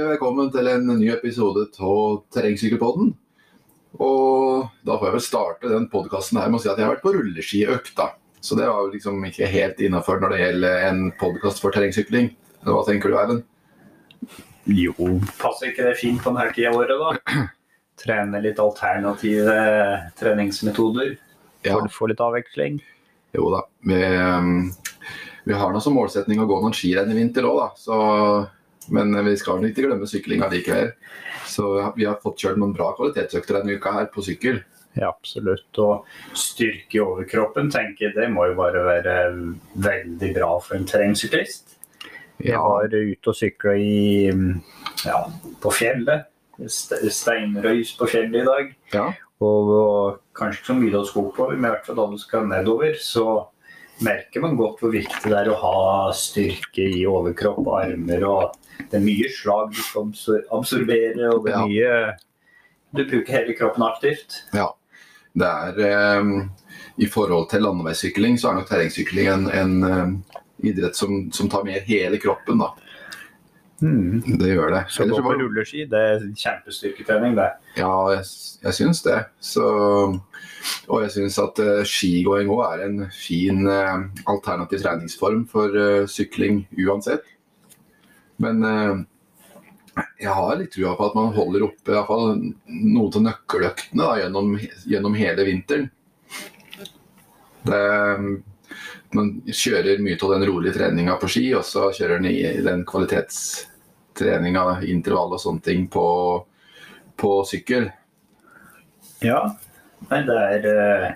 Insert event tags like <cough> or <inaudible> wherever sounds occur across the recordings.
Velkommen til en ny episode av Terrengsykkelpodden. Og da får jeg vel starte den podkasten her med å si at jeg har vært på rulleskiøkt, da. Så det var liksom ikke helt innafor når det gjelder en podkast for terrengsykling. Hva tenker du, Eivind? Jo, passer ikke det fint på denne tida av året, da? <clears throat> Trene litt alternative treningsmetoder. Ja. For å få litt avveksling. Jo da. Vi, um, vi har nå som målsetning å gå noen skirenn i vinter òg, da. Så, men vi skal ikke glemme syklinga likevel. Så vi har fått kjørt noen bra kvalitetsøkter denne uka her på sykkel. Ja, absolutt. Og styrke i overkroppen, tenker jeg, det må jo bare være veldig bra for en terrengsyklist. Jeg var ute og sykla i ja, på fjellet. Ste- Steinrøys på fjellet i dag. Ja. Og, og kanskje ikke så mye å sko på, men i hvert fall alle skal nedover. Så merker man godt hvor viktig det er å ha styrke i overkropp og armer. og Det er mye slag du skal absorbere, og det er mye Du bruker hele kroppen aktivt. Ja. Det er um, I forhold til landeveissykling så er nok terrengsykling en, en um, idrett som, som tar med hele kroppen, da. Det gjør det. Så gå på rulleski, det er kjempestyrketrening, det. Ja, jeg, jeg syns det. Så, og jeg syns at eh, skigåing òg er en fin eh, alternativ treningsform for eh, sykling uansett. Men jeg har litt trua på at man holder oppe iallfall noen av nøkkeløktene da, gjennom, gjennom hele vinteren. Det, man kjører mye av den rolige treninga på ski, og så kjører den i den kvalitetstreninga, intervall og sånne ting på, på sykkel. Ja, Nei, det er eh,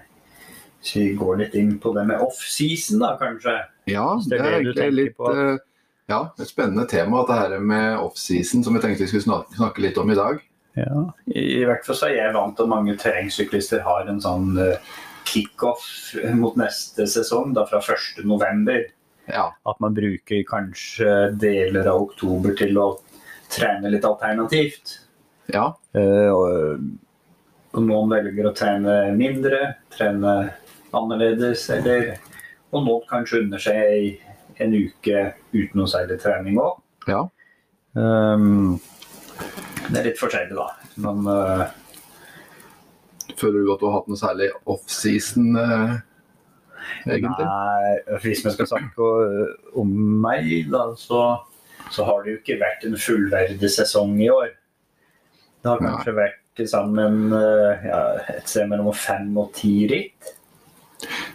Så vi går litt inn på det med off-season, da, kanskje. Ja, det det er det egentlig litt eh, ja, et spennende tema, dette her med offseason, som vi tenkte vi skulle snakke, litt om i dag. Ja. I, hvert fall så er jeg vant til at mange terrengsyklister har en sånn eh, kickoff mot neste sesong, da fra 1.11. Ja, At man bruker kanskje deler av oktober til å trene litt alternativt. ja, Uh, og, og noen velger å trene mindre, trene annerledes, eller Og noen kanskje unner seg en uke uten noe særlig trening òg. ja. Um, det er litt forskjellig, da. Men uh, Føler du at du har hatt noe særlig offseason, uh, egentlig? nei, hvis vi skal snakke om meg, da, så, så har det jo ikke vært en fullverdig sesong i år. Det har kanskje vært til sammen eh, ja, et sted mellom fem og ti ritt.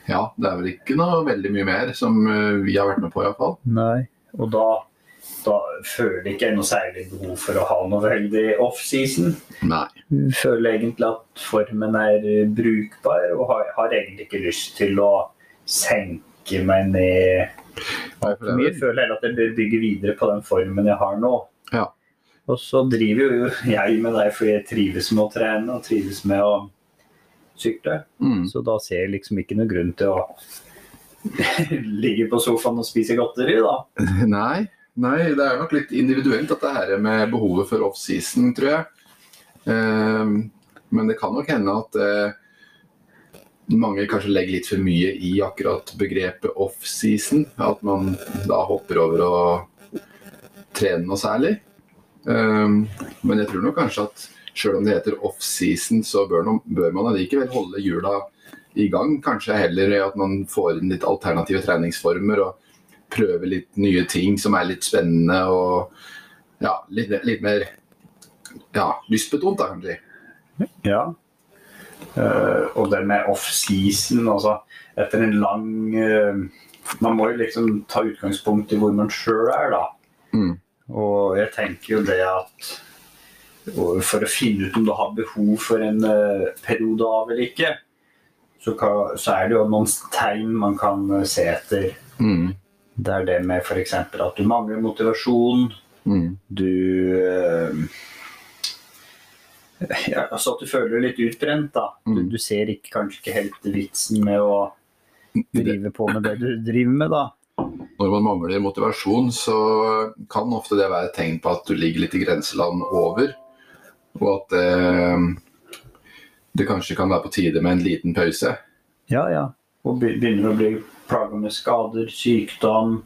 Ja, det er vel ikke noe veldig mye mer som eh, vi har vært med på, iallfall. Nei. Og da, da føler ikke jeg noe særlig behov for å ha noe veldig off-season. Nei. Føler egentlig at formen er brukbar, og har, har egentlig ikke lyst til å senke meg ned Nei, for det er mye. Jeg føler heller at jeg bør bygge videre på den formen jeg har nå. Ja. Og så driver jo jeg med det fordi jeg trives med å trene og trives med å sykle. Mm. Så da ser jeg liksom ikke noen grunn til å <laughs> ligge på sofaen og spise godteri, da. <laughs> Nei, nei, det er nok litt individuelt dette her med behovet for offseason, tror jeg. Eh, men det kan nok hende at eh, mange kanskje legger litt for mye i akkurat begrepet offseason. At man da hopper over å trene noe særlig. Eh, men jeg tror nok kanskje at selv om det heter offseason, så bør, no, bør man allikevel holde hjula i gang. Kanskje heller at man får inn litt alternative treningsformer. og prøver litt nye ting som er litt spennende og ja, litt, litt mer ja, lystbetont, da, kanskje. Ja. Uh, og det med off-season, altså etter en lang uh, Man må jo liksom ta utgangspunkt i hvor man sjøl er, da. Mm. Og jeg tenker jo det at for å finne ut om du har behov for en eh, periode av eller ikke, så, kan, så er det jo noen tegn man kan eh, se etter. Mm. Det er det med f.eks. at du mangler motivasjon, Mm. du eh, ja, altså at du føler deg litt utbrent. da. Du, Mm. du ser ikke, kanskje ikke helt vitsen med å drive på med det du driver med, da. Når man mangler motivasjon, så kan ofte det være et tegn på at du ligger litt i grenseland over. Og at eh, det kanskje kan være på tide med en liten pause. Ja, ja. Og begynner å bli plaga med skader, sykdom,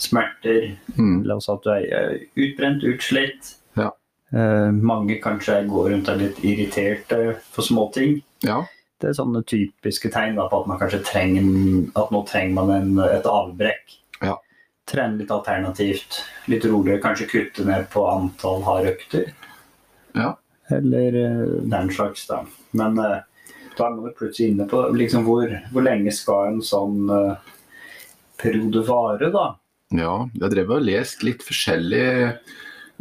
smerter. Mm. La oss si at du er utbrent, utslitt. Ja. Eh, mange kanskje går rundt og er litt irriterte for småting. Ja. Det er sånne typiske tegn da, på at man kanskje trenger at nå trenger man en, et avbrekk. Trene litt alternativt, litt roligere, kanskje kutte ned på antall hardøkter. Ja. Eller eh, den slags, da. Men eh, da er man plutselig inne på liksom, hvor, hvor lenge skal en sånn uh, periode vare, da? Ja, jeg drev og lest litt forskjellig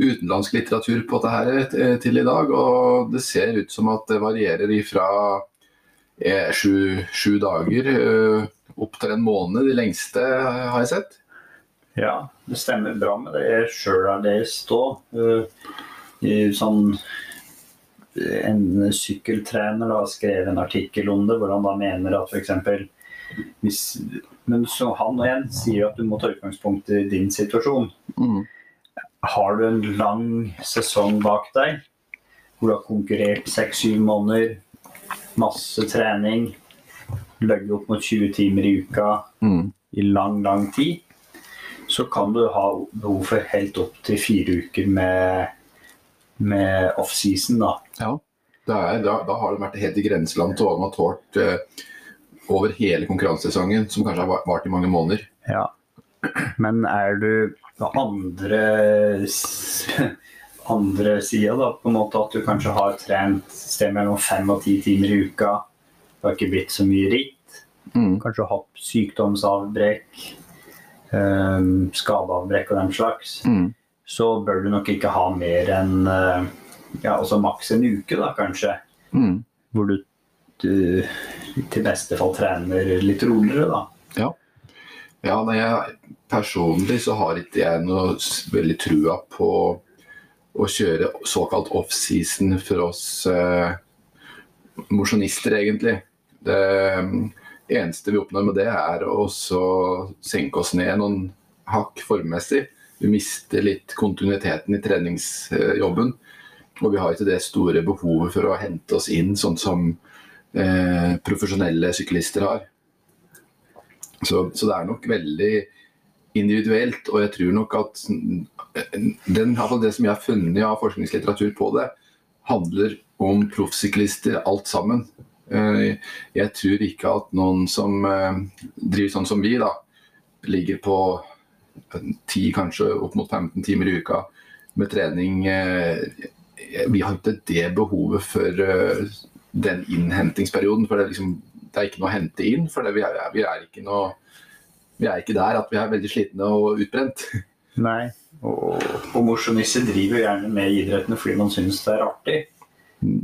utenlandsk litteratur på dette her til i dag, og det ser ut som at det varierer ifra eh, sju, sju dager eh, opp til en måned, de lengste har jeg sett. Ja, det stemmer bra med det jeg sjøl har lest òg. Sånn en sykkeltrener da, skrev en artikkel om det, hvor han da mener at f.eks. hvis Men så han og en sier at du må ta utgangspunkt i din situasjon. Mm. Har du en lang sesong bak deg, hvor du har konkurrert seks-syv måneder, masse trening, løyet opp mot 20 timer i uka Mm. i lang, lang tid, så kan du ha behov for helt opp til fire uker med, med off-season, da. Ja, er, da, da har det vært helt i grenseland til hva man har tålt eh, over hele konkurransesesongen, som kanskje har va- vart i mange måneder. Ja. Men er du på andre andre sida, da, på en måte at du kanskje har trent sted mellom fem og ti timer i uka, det har ikke blitt så mye ritt, Mm. kanskje hatt sykdomsavbrekk, skadeavbrekk og den slags, Mm. så bør du nok ikke ha mer enn eh, ja, altså maks en uke, da kanskje. Mm. Hvor du, du til beste fall trener litt roligere, da. Ja, nei, jeg, personlig så har ikke jeg noe veldig trua på å kjøre såkalt off-season for oss eh, mosjonister, egentlig. Det mm, eneste vi oppnår med det, er å senke oss ned noen hakk formmessig. Vi mister litt kontinuiteten i treningsjobben. Og vi har ikke det store behovet for å hente oss inn, sånn som eh, profesjonelle syklister har. Så, så det er nok veldig individuelt, og jeg tror nok at den, det som jeg har funnet av forskningslitteratur på det, handler om proffsyklister alt sammen. Eh, Jeg tror ikke at noen som eh, driver sånn som vi, da, ligger på 10, kanskje opp mot 15 timer i uka med trening eh, Vi har ikke det behovet for eh, den innhentingsperioden. For det er, liksom, det er ikke noe å hente inn. For det, vi, er, vi, er ikke noe, vi er ikke der at vi er veldig slitne og utbrent. Nei. Og, og mosjonister driver gjerne med idrettene fordi man syns det er artig.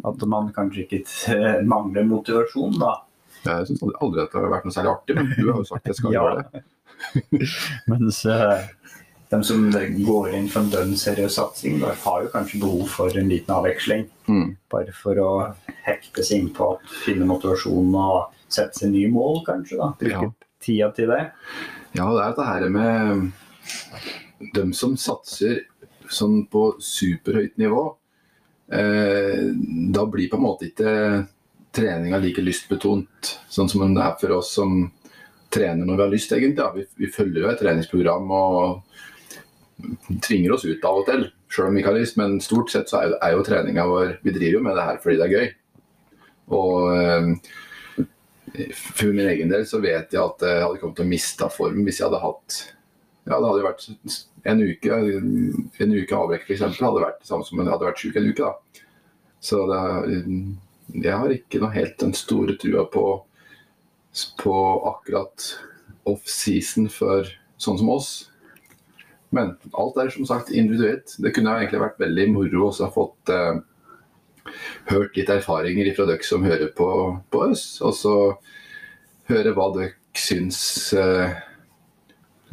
At man kanskje ikke mangler motivasjon, da. Jeg syns aldri at det har vært noe særlig artig, men du har jo sagt at jeg skal <laughs> Ja. gjøre det. <laughs> Mens uh, de som går inn for en dønn seriøs satsing, da, har jo kanskje behov for en liten avveksling. Mm. Bare for å hekte seg inn på at finne motivasjon og sette seg nye mål, kanskje. da. Bruke Ja. tida til det. Ja, det er dette her med dem som satser sånn på superhøyt nivå. Eh, da blir på en måte ikke treninga like lystbetont, sånn som det er for oss som trener når vi har lyst, egentlig. Ja. Vi, vi følger jo et treningsprogram og tvinger oss ut av og til, sjøl om vi ikke har lyst. Men stort sett så er er jo treninga vår Vi driver jo med det her fordi det er gøy. Og eh, for min egen del så vet jeg at jeg hadde kommet til å miste form hvis jeg hadde hatt Ja, det hadde jo vært en uke En uke avbrekk f.eks. hadde vært det samme som om jeg hadde vært syk en uke. da. Så det, er- jeg har ikke noe helt den store trua på, på akkurat off-season for sånn som oss. Men alt er som sagt individuelt. Det kunne egentlig vært veldig moro også å ha fått eh, hørt litt erfaringer fra dere som hører på, på oss. Og så høre hva dere syns eh,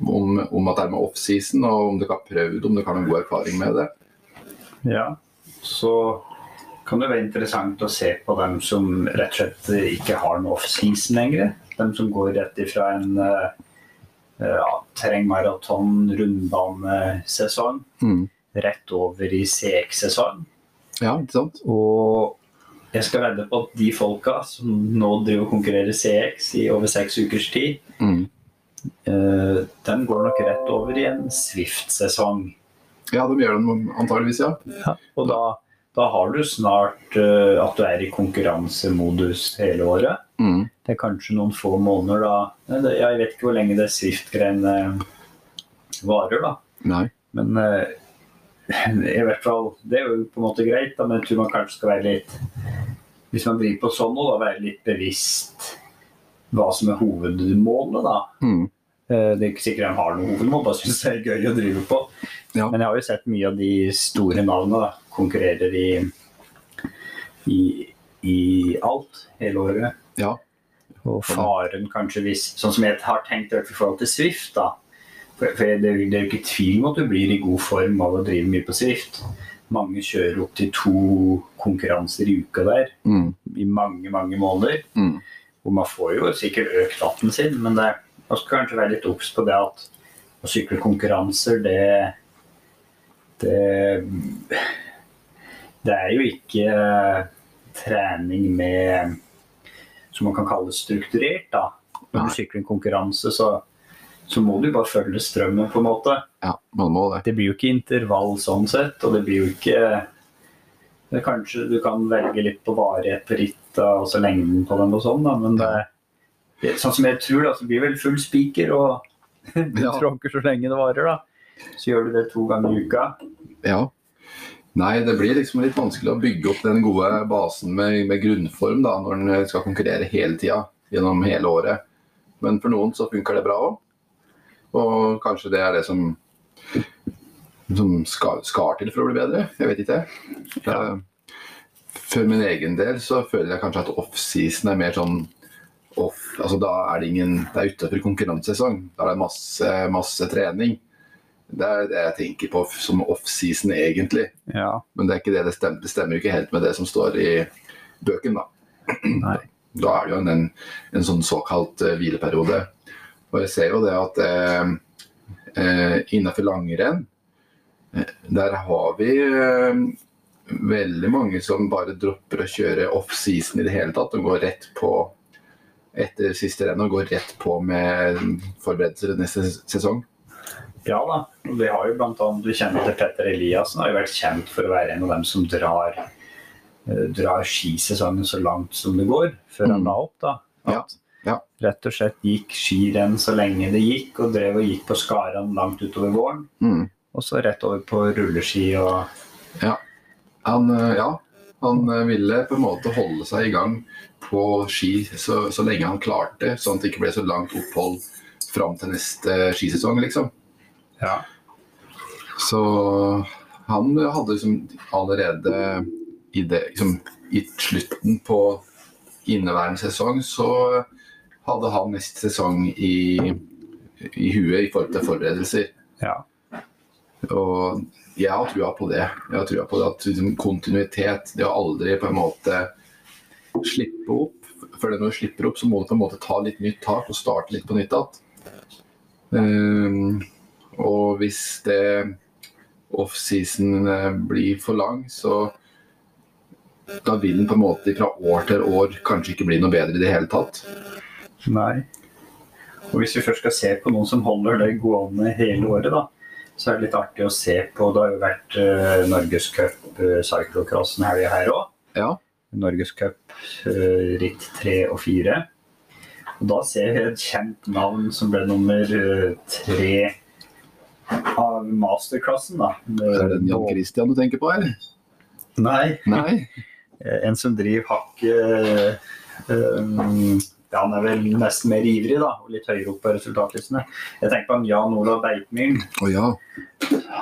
om, om at det er med off-season, og om dere har prøvd, om dere har noen god erfaring med det. Ja, så kan det være interessant å se på dem som rett og slett ikke har noe off-season lenger. Dem som går rett ifra en eh, ja, terrengmaraton, rundbanesesong, Mm. rett over i CX-sesong. Ja, ikke sant? Og jeg skal vedde på at de folka som nå driver og konkurrerer CX i over seks ukers tid, Mm. Eh, den går nok rett over i en Swift-sesong. Ja, de gjør det antageligvis, ja. Ja, og da, da har du snart uh, at du er i konkurransemodus hele året. Mm. Det er kanskje noen få måneder da Jeg vet ikke hvor lenge det Swift-greiene varer, da. Nei. Men uh, i hvert fall, det er jo på en måte greit, da, men jeg tror man kanskje skal være litt Hvis man driver på sånn nå, da, være litt bevisst hva som er hovedmålet, da. Mm. Eh, Det er ikke sikkert de har noe hovedmål, bare syns det er gøy å drive på. Ja. Men jeg har jo sett mye av de store navnene da, konkurrerer i, i, i alt hele året. Ja. Og faren kanskje hvis Sånn som jeg har tenkt i forhold til Swift, da. For, for det, er jo- det er jo ikke tvil om at du blir i god form av å drive mye på Swift. Mange kjører opp til to konkurranser i uka der Mm. i mange, mange måneder. Mm. Og man får jo sikkert økt hatten sin, men det, man skal kanskje være litt obs på det at å sykle konkurranser, det det, det er jo ikke eh, trening med som man kan kalle strukturert. da. Når du sykler en konkurranse, så, så må du bare følge strømmen, på en måte. Ja, man må det. Det blir jo ikke intervall sånn sett, og det blir jo ikke det er Kanskje du kan velge litt på varighet på rittet og så lengden på dem og sånn, da, men det, det, sånn som jeg tror, da, så blir det vel full spiker, og <laughs> du Ja. tråkker så lenge det varer, da. Så gjør du det to ganger i uka. Ja. Nei, det blir liksom litt vanskelig å bygge opp den gode basen med, med grunnform da, når en skal konkurrere hele tida gjennom hele året. Men for noen så funker det bra òg. Og kanskje det er det som, som skal, skal til for å bli bedre. Jeg vet ikke. Ja. For min egen del så føler jeg kanskje at offseason er mer sånn off, altså Da er det ingen Det er utenfor konkurransesesong. Da er det masse, masse trening. Det er det jeg tenker på som offseason egentlig. Ja. Men det er ikke det det stemmer. Det stemmer ikke helt med det som står i bøken, da. <clears throat> Nei. Da er det jo en, en sånn såkalt uh, hvileperiode. Og jeg ser jo det at eh, eh, innenfor langrenn, eh, der har vi eh, veldig mange som bare dropper å kjøre off-season i det hele tatt. og går rett på etter siste renn og går rett på med forberedelser til neste sesong. Ja da. Vi har jo blant annet, Du kjenner til Petter Eliassen, har jo vært kjent for å være en av dem som drar, eh, drar skisesongen så langt som det går, før han Mm. la opp. da. Ja, ja. Rett og slett gikk skirenn så lenge det gikk, og drev og gikk på Skaran langt utover våren. Mm. Og så rett over på rulleski og ja. Han, eh, ja, han eh, ville på en måte holde seg i gang på ski så, så lenge han klarte, sånn at det ikke ble så langt opphold fram til neste skisesong, liksom. Ja. Så han hadde liksom allerede i, det, liksom, i slutten på inneværende sesong, så hadde han neste sesong i, i huet i forhold til forberedelser. ja. Og jeg har trua på det. Jeg har trua på det at liksom, kontinuitet, det å aldri på en måte slippe opp. For når du slipper opp, så må du på en måte ta litt nytt tak og starte litt på nytt igjen. Um, og hvis det offseason eh, blir for lang, så da vil den på en måte fra år til år kanskje ikke bli noe bedre i det hele tatt. Nei. Og hvis vi først skal se på noen som holder det gående hele året, da, så er det litt artig å se på Det har jo vært uh, Norgescup uh, cyclocrossen helga her òg. Ja. Norgescup uh, ritt tre og fire. Og da ser vi et kjent navn som ble nummer tre av masterklassen, da. Er det Jan Christian du tenker på, eller? Nei. Nei? <laughs> Eh, En som driver hakket um, ja, Han er vel nesten mer ivrig da, og litt høyere opp på resultatlistene. Jeg tenker på han Jan Olav Beitmyren. Oh, ja.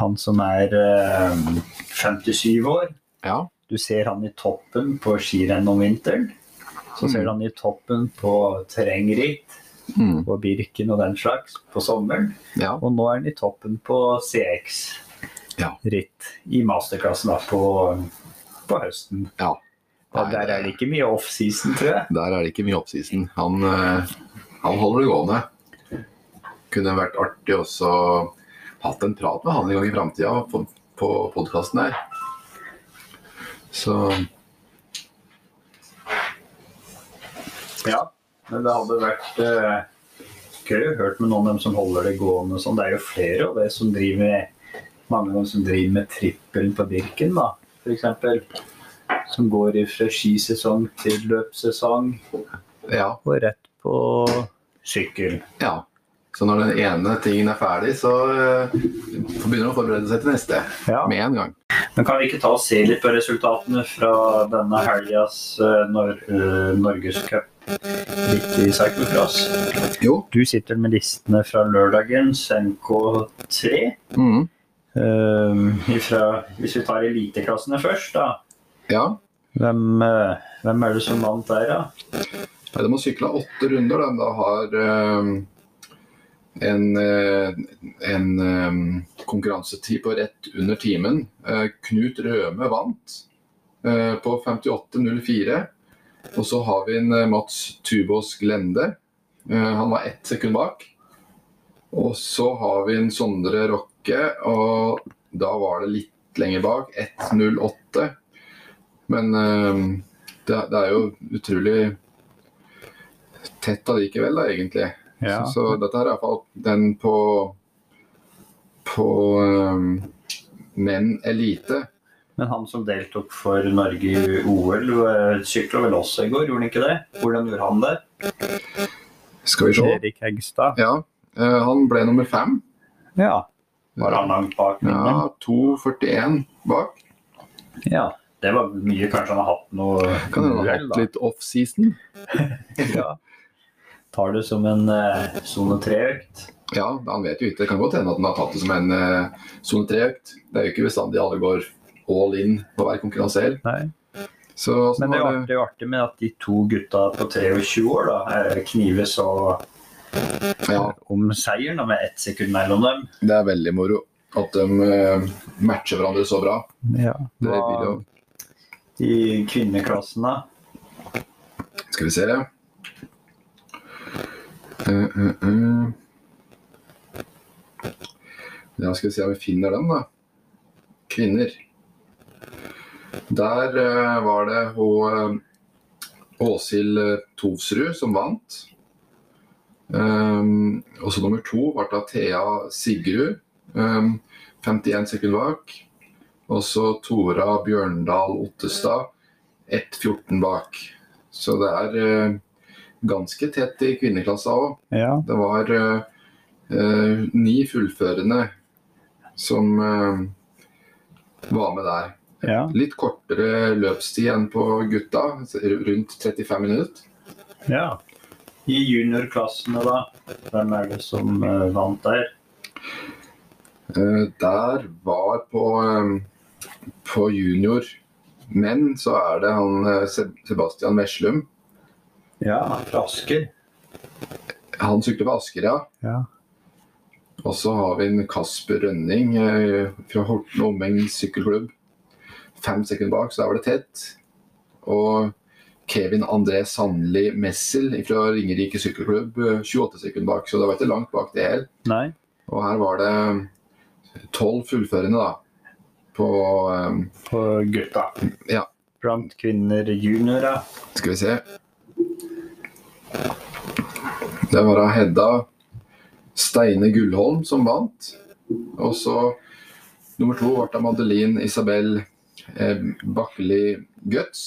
Han som er eh, 57 år. Ja. Du ser han i toppen på skirenn om vinteren. Så ser du han i toppen på terrengritt Mm. på Birken og den slags på sommeren. ja. Og nå er han i toppen på CX-ritt Ja. i masterklassen da, på, på høsten. ja. Og der er det ikke mye off-season, tror jeg. Der er det ikke mye offseason. Han, eh, han holder det gående. Kunne vært artig også hatt en prat med han en gang i framtida på, på podkasten her. Så Ja, men det hadde vært Jeg har hørt med noen av dem som holder det gående sånn. Det er jo flere av det som driver med mange av dem som driver med trippelen på Birken, da, f.eks. Som går fra skisesong til løpssesong Ja. og rett på sykkel. ja. Så når den ene tingen er ferdig, så uh, begynner man å forberede seg til neste Ja. med en gang. Men kan vi ikke ta og se litt på resultatene fra denne helgas uh, Nor uh, Norgescup litt i cyclocross? Jo. Du sitter med listene fra lørdagens NK3. Mm. Um, ifra, hvis vi tar eliteklassene først, da. Ja. Hvem, uh, hvem er det som vant der, da? Nei, De har sykla åtte runder. De da har eh, en, eh, en eh, konkurransetid på rett under timen. Eh, Knut Røme vant eh, på 58,04. Og så har vi en eh, Mats Tubås Glende. Eh, han var ett sekund bak. Og så har vi en Sondre Rokke, og da var det litt lenger bak. 1,08. Men eh, det, det er jo utrolig tett allikevel, da, egentlig. Så, så dette er iallfall den på på um, menn elite. Men han som deltok for Norge i OL, uh, sykla vel også i går, gjorde han ikke det? Hvordan gjorde han det? Skal vi se. Erik Hegstad. Ja, eh, han ble nummer fem. Ja. Var han langt bak? Ja, Ja. 2,41 bak. ja. Det var mye kanskje han har hatt noe Kan hende han har uhell, hatt litt off-season. <laughs> Ja. Tar det som en uh, sone tre-økt. Ja, han vet jo ikke. Det kan godt hende at han har tatt det som en uh, sone 3-økt. Det er jo ikke bestandig alle går all in på hver konkurranse heller. Nei. Så Men det er artig, det er artig med at de to gutta på 23 år da, eh, knives og ja, om seieren da, med ett sekund mellom dem. det er veldig moro at de eh, matcher hverandre så bra. Ja. Det blir jo I kvinneklassen, da. Skal vi se. Uh, uh, uh. Ja, skal vi se om vi finner den, da. Kvinner. Der var det hun Åshild Tovsrud som vant. Um, og så nummer to ble da Thea Sigrud. Um, 51 sekunder bak. Og så Tora Bjørndal Ottestad 1,14 bak. Så det er eh, ganske tett i kvinneklassa òg. Ja. Det var eh, eh, ni fullførende som eh, var med der. ja. Litt kortere løpstid enn på gutta, rundt 35 minutter. ja. I juniorklassene, da. Hvem er det som eh, vant der? Eh, der var på, på junior menn så er det han eh, Sebastian Meslum. Ja, fra Asker. Han sykler på Asker, ja. Ja. Og så har vi en Kasper Rønning eh, fra Horten omegn sykkelklubb. Fem sekunder bak, så der var det tett. Og Kevin André Sandli Messel fra Ringerike sykkelklubb, eh, 28 sekunder bak. Så det var ikke langt bak det heller. Og her var det tolv fullførende, da. På um, På gutta. Ja. Blant kvinner juniorer. Skal vi se. Det var da Hedda Steine Gullholm som vant. Og så nummer to ble det Madeline Isabel eh, Bakkeli Guts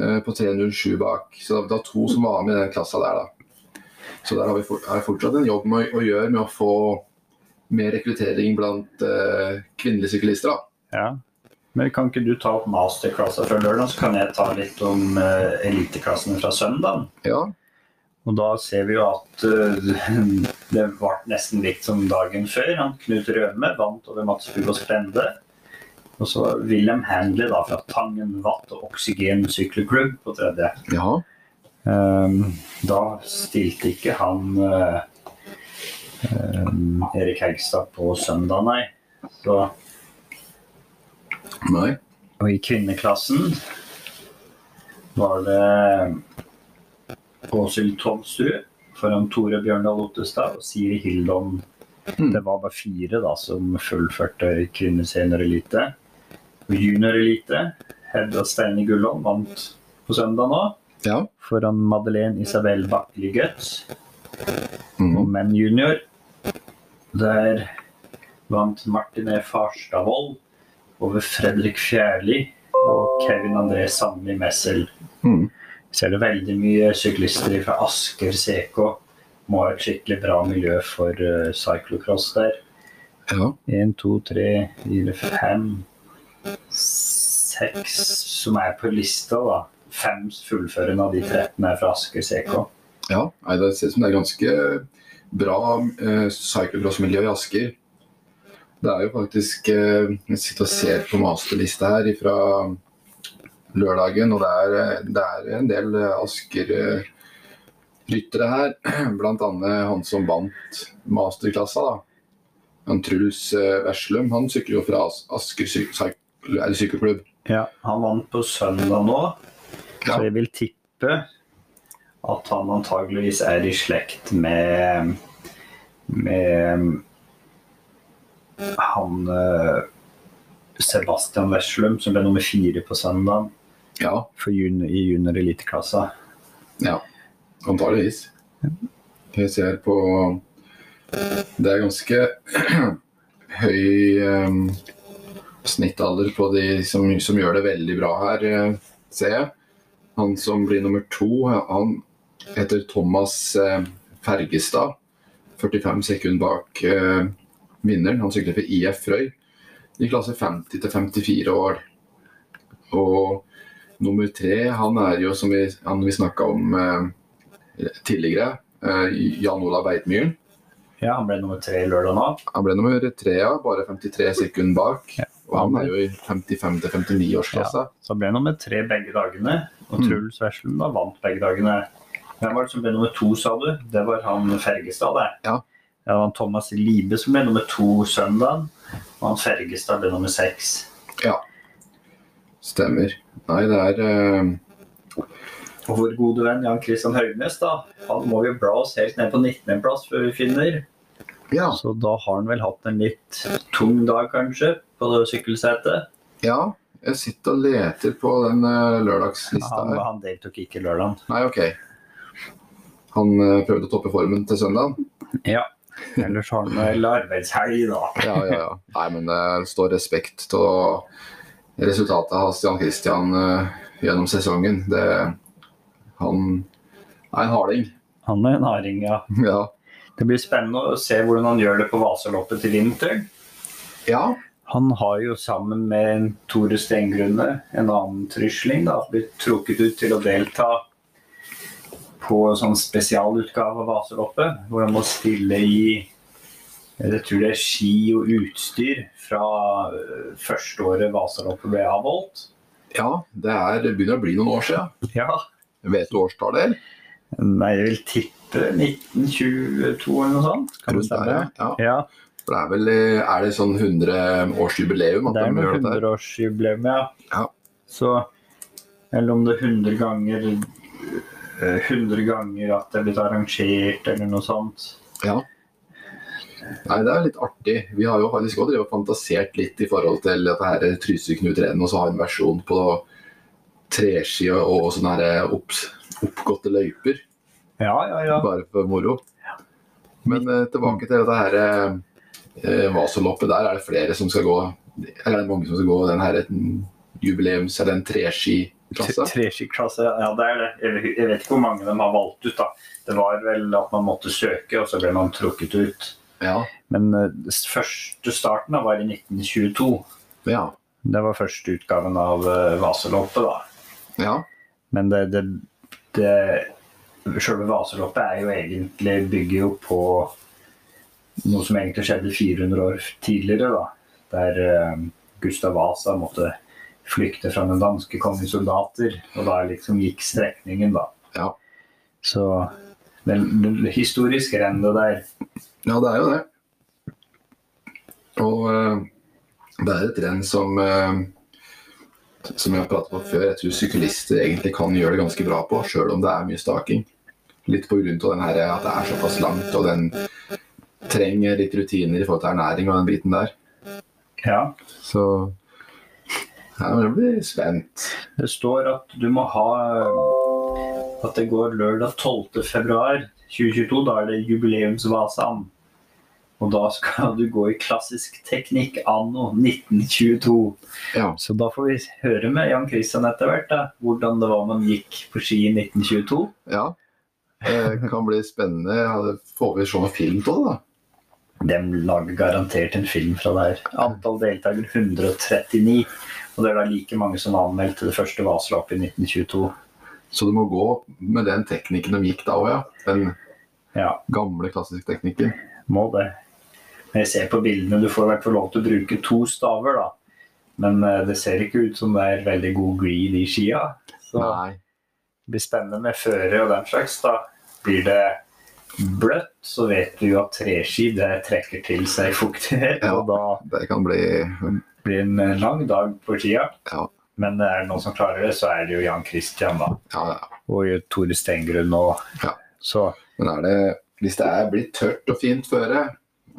eh, på 307 bak. Så det var to som var med i den klassa der, da. Så der har vi for, er fortsatt en jobb med, å gjøre med å få mer rekruttering blant uh, kvinnelige syklister. da. Ja. Men kan ikke du ta opp masterklasser fra lørdag, så kan jeg ta litt om uh, eliteklassene fra søndag. Ja, Og da ser vi jo at uh, det ble nesten likt som dagen før. Han Knut Røme vant over Mats Fugås Brende. Og så William Handley da fra Tangen Watt og Oksygen sykkelklubb på tredje. ja. Um, da stilte ikke han ehm, Erik Hegstad på søndag, nei. Så, Nei. og i kvinneklassen var det Åshild Tomsrud foran Tore Bjørndal Ottestad og Siri Hildon. Mm. Det var bare fire da som fullførte kvinneseniorelite. Og juniorelite, Hedda Steine Gullholm vant på søndag nå Ja. foran Madeleine Isabel Bakkeli Guts. Og Mhm. menn junior, der vant Martin E. Farstadvold over Fredrik Fjærli og Kevin André Sandli Messel. Mm. Ser er det veldig mye syklister fra Asker CK. Må ha et skikkelig bra miljø for uh, cyclocross der. Ja. Én, to, tre, fire, fem, seks som er på lista, da. Fem fullførende av de 13 er fra Asker CK. ja. Nei, det ser ut som det er ganske bra eh, cyclocross-miljø i Asker. Det er jo faktisk eh, Jeg sitter og ser på masterlista her fra lørdagen, og det er, eh, det er en del eh, Asker-ryttere her. <clears throat> Blant annet han som vant masterklassa. da. Han Truls eh, Veslum han sykler jo fra As Asker er sykkelklubb. Ja, han vant på søndag nå, så jeg vil tippe at han antageligvis er i slekt med med han eh, Sebastian Weslum, som ble nummer fire på søndag Ja, for jun i junior eliteklassa. ja. Antageligvis. Jeg ser på Det er ganske <clears throat> høy eh, snittalder på de som, som gjør det veldig bra her, eh, ser jeg. Han som blir nummer to, han heter Thomas eh, Fergestad. 45 sekunder bak eh, vinneren. Han sykler for IF Frøy i klasse 50 54 år. Og nummer tre, han er jo som vi, han vi snakka om eh, tidligere, eh, Jan Olav Beitmyren. Ja, han ble nummer tre lørdag nå. Han ble nummer tre, ja, bare 53 sekunder bak. Ja. Og han er jo i 55 til 59-årsklassa. Så han ble nummer tre begge dagene. Og Mm. Truls Weslum da vant begge dagene. Hvem var det som ble nummer to, sa du? Det var han Fergestad, det. Ja. Det var han Thomas Libe som ble nummer to søndag. Og han Fergestad ble nummer seks. Stemmer. Nei, det er uh... Og vår gode venn Jan Christian Haugnes, da. Han må vi bla oss helt ned på 19.-plass før vi finner. Ja. Så da har han vel hatt en litt tung dag, kanskje, på det sykkelsetet. ja. Jeg sitter og leter på den eh, lørdagslista Han, her. han deltok ikke lørdag. Nei, OK. Han eh, prøvde å toppe formen til søndag. Ja. Ellers har han vel arbeidshelg, da. Ja, ja, ja. Nei, men det står respekt til resultatet av Stian Christian eh, gjennom sesongen. Det, han er en harding. Han er en harding, ja. <laughs> Ja. Det blir spennende å se hvordan han gjør det på Vasaloppet til vinteren. ja. Han har jo sammen med Tore Stengrunne, en annen trysling, da, blitt trukket ut til å delta på sånn spesialutgave av Vasaloppet, hvor han må stille i jeg tror det er ski og utstyr fra førsteåret første året Vasaloppet ble avholdt. ja det, er, det begynner å bli noen år siden. Ja. Vet du årstallet? Nei, jeg vil tippe 1922 eller noe sånt. Kan Rundt der, ja. Ja, For det er vel eh, Er det sånn 100-årsjubileum det er her? 100-årsjubileum, ja. Ja. Så Eller om det er 100 ganger 100 ganger at det er blitt arrangert, eller noe sånt. Ja. Nei, det er litt artig. Vi har jo faktisk også fantasert litt i forhold til dette her Trysil-Knut-rennet, og så har vi en versjon på treski og, sånne her opp, oppgåtte løyper, Ja, ja, ja. bare for moro. Men eh, tilbake til dette her eh, Vasaloppet. Der er det flere som skal gå Eller er det mange som skal gå den her jubileums- eller en treskiklasse? Treskiklasse, ja det er det. Jeg vet- ikke hvor mange de har valgt ut, da. Det var vel at man måtte søke, og så ble man trukket ut. Ja. Men uh, første starten da var i 1922. Ja. Det var første utgaven av uh, Vaseloppet, da. ja. Men det, det, det Selve Vaseloppet er jo egentlig bygger jo på noe som egentlig skjedde 400 år tidligere, da. Der uh, Gustav Vasa måtte flykte fra den danske kongens soldater, og da liksom gikk strekningen, da. Ja. Så det, det historiske rennet der Ja, det er jo det. Og eh, det er et renn som eh, som jeg har pratet på før, jeg tror syklister egentlig kan gjøre det ganske bra på, sjøl om det er mye staking. Litt på grunn av den her, at det er såpass langt, og den trenger litt rutiner i forhold til ernæring og den biten der. Ja. Så jeg blir spent. Det står at du må ha At det går lørdag 12. februar 2022, da er det jubileumsvasaen. Og da skal du gå i klassisk teknikk anno 1922. Ja. Så da får vi høre med Jan Christian etter hvert da, hvordan det var man gikk på ski i 1922. ja. Det kan bli spennende. Ja, får vi se noe film av det, da. De lager garantert en film fra der. Antall deltakere 139. Og det er da like mange som anmeldte det første Vasaloppet i 1922. Så du må gå med den teknikken de gikk da òg, ja. Den Ja, gamle, klassiske teknikken. må det. Når jeg ser på bildene, du får i hvert fall lov til å bruke to staver, da. Men eh, det ser ikke ut som det er veldig god greed i skia. Så Nei. det blir spennende med føre og den slags. Da blir det bløtt, så vet du jo at treski det trekker til seg fuktighet. Ja. Og da Det kan bli blir en lang dag på tida. Ja. Men er det noen som klarer det, så er det jo Jan Christian, da. Ja, ja. Og Tore Stengrun og Ja. Så Men er det, hvis det er blitt tørt og fint føre,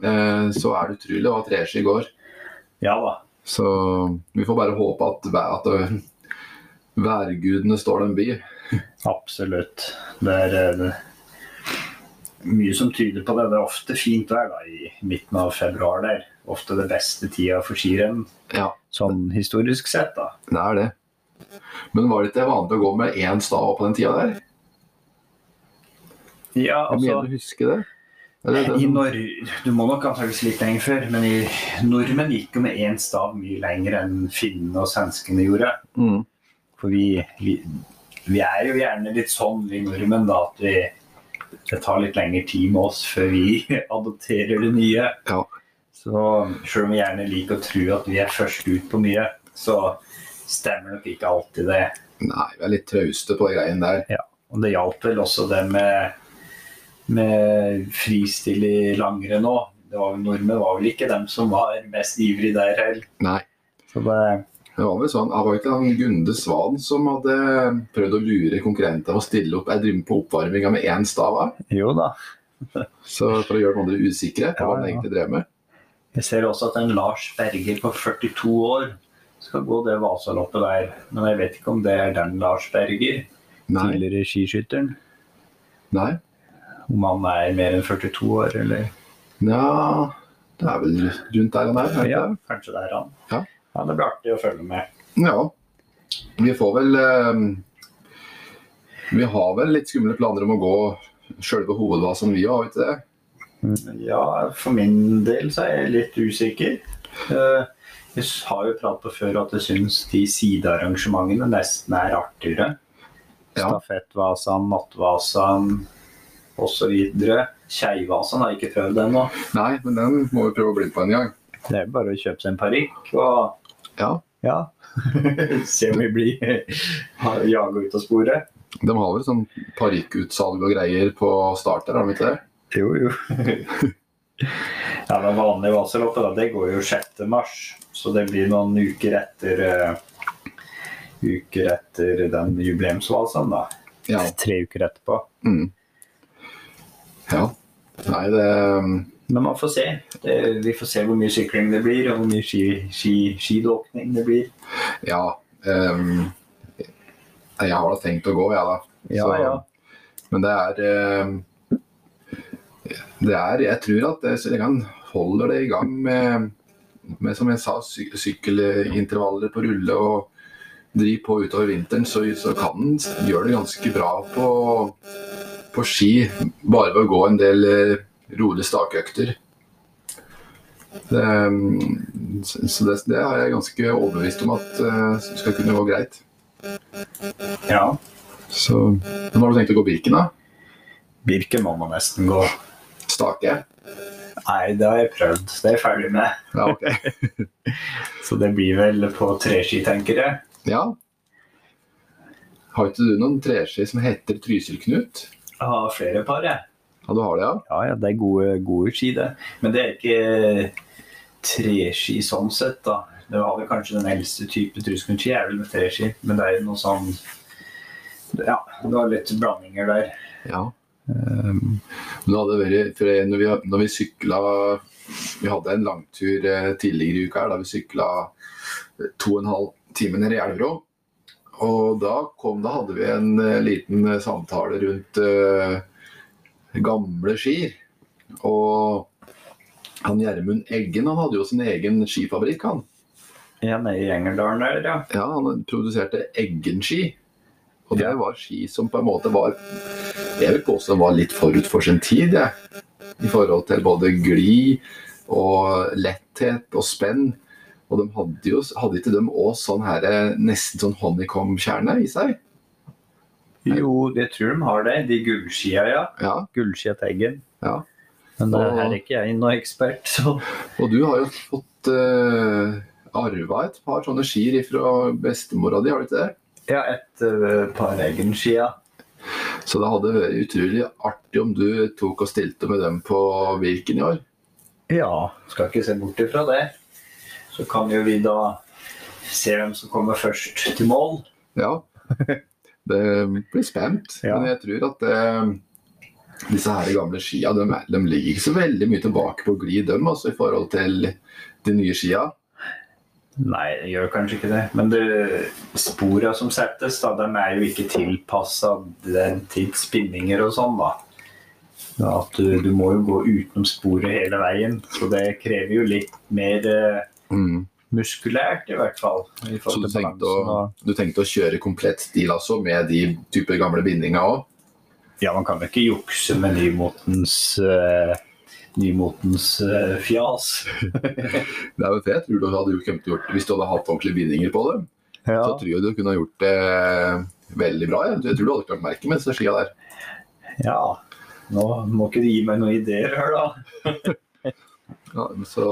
eh, så er det utrolig hva treski går. ja da. Så vi får bare håpe at, at øh, værgudene står dem bi. Absolutt. Det er eh, mye som tyder på det. Det er ofte fint vær da, i midten av februar der. Ofte det beste tida for skirenn, Ja, sånn historisk sett. da. det er det. Men var det ikke vanlig å gå med én stav på den tida der? Ja, Jeg altså... mener du husker det? Eller, det I Nor du må nok antakeligvis litt lenger før, men i nordmenn gikk jo med én stav mye lenger enn finnene og svenskene gjorde. mm, For vi, vi, vi er jo gjerne litt sånn, vi nordmenn, da, at vi, det tar litt lengre tid med oss før vi <laughs> adopterer det nye. Ja. Så selv om vi gjerne liker å tro at vi er først ut på mye, så stemmer nok ikke alltid det. Nei, vi er litt trauste på de greiene der. Og det hjalp vel også det med, med fristil i langrenn òg. Nordmenn var vel ikke dem som var mest ivrig der heller. Nei. Så det, Det var vel sånn, det var ikke han Gunde Svan som hadde prøvd å lure konkurrenter å stille opp jeg driver på oppvarminga med én stav av, jo da. så for å gjøre noen andre usikre på Ja, hva han egentlig drev med. Jeg ser også at en Lars Berger på 42 år skal gå det Vasaloppet der. Men jeg vet ikke om det er den Lars Berger, Nei. tidligere skiskytteren. Nei. Om han er mer enn 42 år, eller Ja, det er vel rundt der han er. Ja, kanskje det er han. Ja. Det blir artig å følge med. Ja. Vi får vel eh, Vi har vel litt skumle planer om å gå sjølve hovedvasen vi har, vet du det? Ja, for min del så er jeg litt usikker. Eh, Jeg har jo pratet på før at jeg syns de sidearrangementene nesten er artigere. Ja. Stafettvasan, Nattvasan osv. Keivasan har jeg ikke prøvd ennå. Nei, men den må vi prøve å bli på en gang. Det er bare å kjøpe seg en parykk og Ja. ja. <laughs> Se om vi blir jaga ut av sporet. De har vel sånn parykkutsalg og greier på starter, har de ikke det? Jo, jo. <laughs> ja, men vanlige Vasaloppet da, det går jo 6. mars, så det blir noen uker etter uh, uker etter den jubileumsvalsen, da. Ja. Tre uker etterpå. Mm. Ja. Nei, det Men man får se. Det, vi får se hvor mye sykling det blir, og hvor mye ski, ski, det blir. Ja. Um, jeg har da tenkt å gå, jeg, da. Ja, Så- ja. Men det er ehm, Det er Jeg tror at det, så lenge han holder det i gang med, med som jeg sa, sy sykkelintervaller på rulle og driver på utover vinteren, så, så kan han gjøre det ganske bra på, på ski. Bare ved å gå en del eh, rolige stakøkter. Det, ehm, så det, det er jeg ganske overbevist om at uh, skal kunne gå greit. ja. Så Når har du tenkt å gå Birken, da? Birken må man nesten gå. Stake? Nei, det har jeg prøvd. Det er jeg ferdig med. Ja, ok. <laughs> Så det blir vel på treski, tenker jeg. Ja. Har ikke du noen treski som heter Trysil-Knut? Jeg har flere par, jeg. Ja, du har det, ja? Ja, ja, det er gode, gode ski, det. Men det er ikke treski sånn sett, da. Det var vel kanskje den eldste type truskunski er vel med treski, men det er jo noe sånn Ja, det var litt blandinger der. Ja. Um, Men det hadde vært, for når vi, når vi sykla Vi hadde en langtur eh, tidligere i uka her, da vi sykla to og en halv time ned i Elverå. Og da, kom, da hadde vi en eh, liten eh, samtale rundt uh, gamle skier. Og han Gjermund Eggen han hadde jo sin egen skifabrikk, han. Ja, nede i Engerdalen der, ja. Ja, Han produserte Eggen-ski. Og det var ski som på en måte var Jeg vil påstå var litt forut for sin tid, jeg. I forhold til både glid og letthet og spenn. Og de hadde jo hadde ikke de òg sånn her nesten sånn honeycomb-kjerne i seg? Jo, det tror de har det. De gullskia, ja. Ja. Gullskia Teggen. Ja. Men det her er ikke jeg noe ekspert, så Og du har jo fått uh, arva et par sånne skier fra bestemora di, har du ikke det? Ja, et uh, par skier. Så det hadde vært utrolig artig om du tok og stilte med dem på Virken i år. Ja, skal ikke se bort ifra det. Så kan jo vi da se hvem som kommer først til mål. Ja, det blir spent. Ja. Men jeg tror at det, disse her gamle skia de, de ligger ikke så veldig mye tilbake på glid, dem, altså, i forhold til de nye skia. Nei, det gjør kanskje ikke det. Men det, spora som settes, da, de er jo ikke tilpassa den tids spinninger og sånn, da. At du, du må jo gå utenom sporet hele veien. Så det krever jo litt mer eh, Mm. muskulært, i hvert fall. I Så du tenkte, å, du tenkte å kjøre komplett stil altså, med de typer gamle bindinger òg? Ja, man kan jo ikke jukse med nymotens uh, Nymotens uh, fjas. Det er jo det jeg tror du hadde gjort hvis du hadde hatt ordentlige bindinger på dem. Ja. Så tror jeg du kunne ha gjort det veldig bra. Jeg Jeg tror du hadde klart merket med disse skia der. ja. Nå må ikke du gi meg noen ideer her, da. <laughs> Ja, så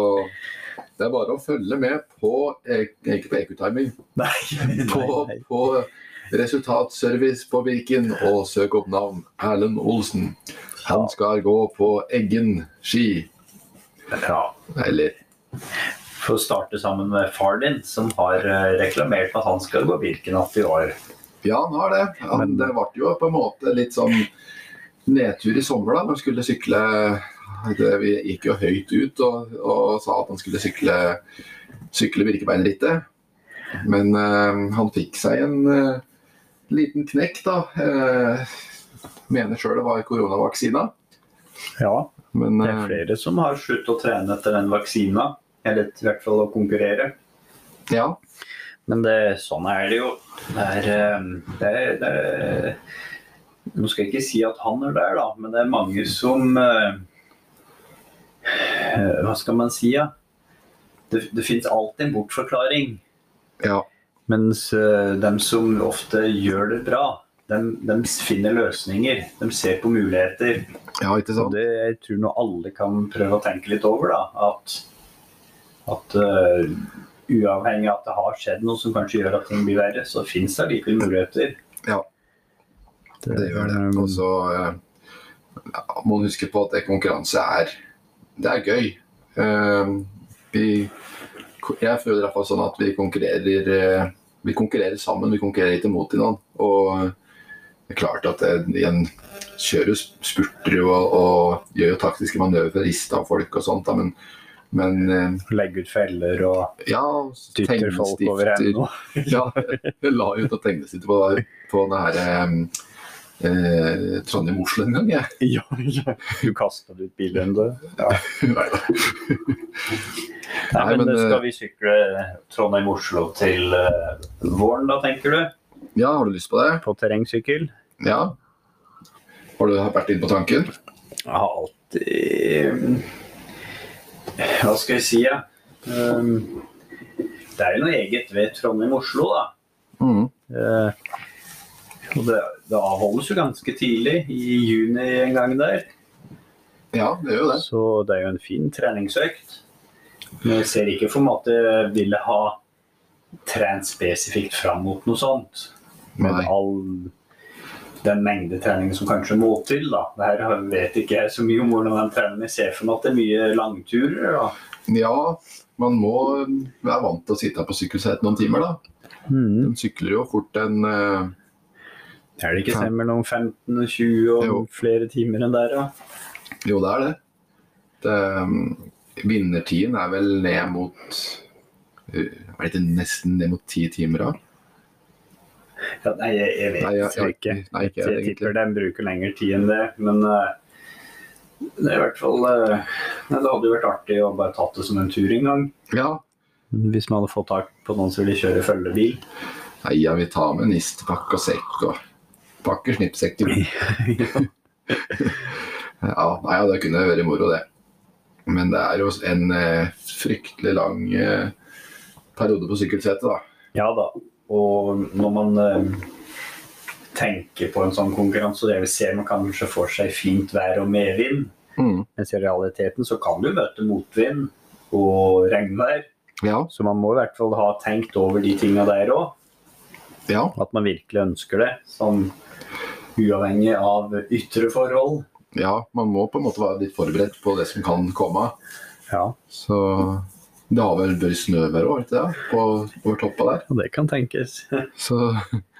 det er bare å følge med på eh, ikke på Ecotiming, <laughs> Nei, på, nei, nei. på resultatservice på Birken og søk opp navn Erlend Olsen. Han skal gå på Eggen ski. Ja. Eller For å starte sammen med far din, som har eh, reklamert at han skal gå Birkenatt i år. ja, han har det. Han, Men- det ble jo på en måte litt sånn nedtur i sommer da, når han skulle sykle. Det, vi gikk jo høyt ut og, og sa at han skulle sykle, sykle Birkebeinerrittet. Men eh, han fikk seg en eh, liten knekk, da. Eh, mener sjøl det var koronavaksina. Ja, Men det er eh, flere som har sluttet å trene etter den vaksina. Eller i hvert fall å konkurrere. ja. Men det, sånn er det jo. Det er, eh, det, er- det er, Nå skal jeg ikke si at han er der, da, men det er mange som eh, Hva skal man si, ja? Det, det finnes alltid en bortforklaring. ja. Mens uh, dem som ofte gjør det bra, dem, de, finner løsninger. De ser på muligheter. Ja, ikke Og sant? det jeg tror nå alle kan prøve å tenke litt over, da. At, at uh, uavhengig av at det har skjedd noe som kanskje gjør at ting blir verre, så fins det likevel muligheter. Ja. Det gjør det. Og så eh, ja, må man huske på at det konkurranse er Det er gøy. Uh, vi, jeg føler i hvert fall sånn at vi konkurrerer eh, Vi konkurrerer sammen, vi konkurrerer ikke mot hverandre. Og det er klart at det, en kjører jo spurter og, og gjør jo taktiske manøver for å riste av folk og sånt, da, men, men eh, Legge ut feller og ja, dytter folk over ende. <laughs> ja, jeg la ut noen tegnestifter på, på det her eh, eh, Trondheim-Oslo en gang, jeg. <laughs> Ja, ja. Du kasta ut bilen, du. Ja. <laughs> Nei, Nei, men, men, skal vi sykle Trondheim-Oslo til eh, våren, da, tenker du? Ja, har du lyst på det? På terrengsykkel? Ja. Har du vært inne på tanken? Jeg har alltid Hva skal jeg si, ja? Um, det er jo noe eget ved Trondheim-Oslo, da. Mm. Uh, og det, det avholdes jo ganske tidlig, i juni en gang der. Ja, det gjør jo det. Så det er jo en fin treningsøkt. Men jeg ser ikke for meg at jeg ville ha trent spesifikt fram mot noe sånt. Med Nei. all den mengde trening som kanskje må til. da. Det her vet ikke jeg så mye om hvordan man trener. Jeg ser for meg at det er mye langturer. da. Ja, man må være vant til å sitte på sykkelsetet noen timer, da. Mm. De sykler jo fort en uh, Er det ikke fem... mellom 15 og 20 og Jo. flere timer enn der, da? Jo, det er det. det um, vinnertiden er vel ned mot uh, Er det nesten ned mot ti timer, da? Ja, nei, jeg, jeg vet Nei, jeg- jeg- ikke. nei, ikke jeg, jeg tipper den bruker lengre tid enn det. Men eh, Det er i hvert fall eh, Det hadde jo vært artig å bare tatt det som en tur en gang. Ja. Hvis man hadde fått tak på noen som ville kjøre følgebil. Nei, jeg vil ta med nistepakke og sekk og pakke snippsekk. du. <laughs> ja, nei, ja, det kunne vært moro, det. Men det er jo en eh, fryktelig lang eh, periode på sykkelsetet, da. Ja da. Og når man eh, tenker på en sånn konkurranse, og det vi ser man kanskje får seg fint vær og medvind, Mm. mens i realiteten så kan du møte motvind og regnvær. Ja, Så man må i hvert fall ha tenkt over de tinga der òg. ja, At man virkelig ønsker det. Sånn uavhengig av ytre forhold. ja, man må på en måte være litt forberedt på det som kan komme. Ja, Så det har vel vært snøvær òg, ikke det? På, over toppa der. og det kan tenkes. Så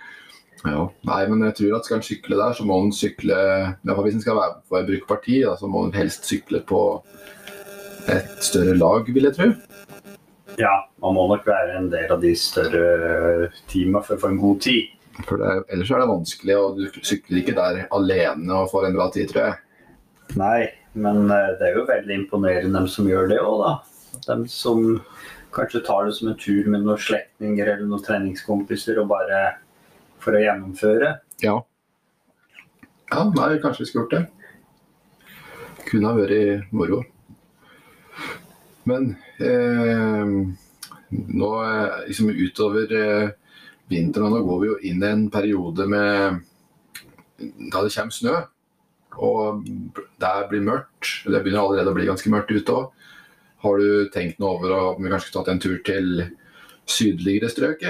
<laughs> ja. Nei, men jeg tror at skal en sykle der, så må en sykle i hvert fall Hvis en skal være på et brukerparti, da, så må en helst sykle på et større lag, vil jeg tro. Ja, man må nok være en del av de større teama for å få en god tid. For det, er- ellers er det vanskelig, og du sykler ikke der alene og får en bra tid, tror jeg. Nei, men eh, det er jo veldig imponerende dem som gjør det òg, da. Dem som kanskje tar det som en tur med noen slektninger eller noen treningskompiser og bare for å gjennomføre. Ja. Ja, nei, kanskje vi skulle gjort det. Kunne ha vært moro. Men eh, nå eh, liksom utover eh, vinteren, nå går vi jo inn i en periode med da det kommer snø. Og det blir mørkt. Det begynner allerede å bli ganske mørkt ute òg. Har du tenkt noe over om vi kanskje skulle tatt en tur til sydligere strøk?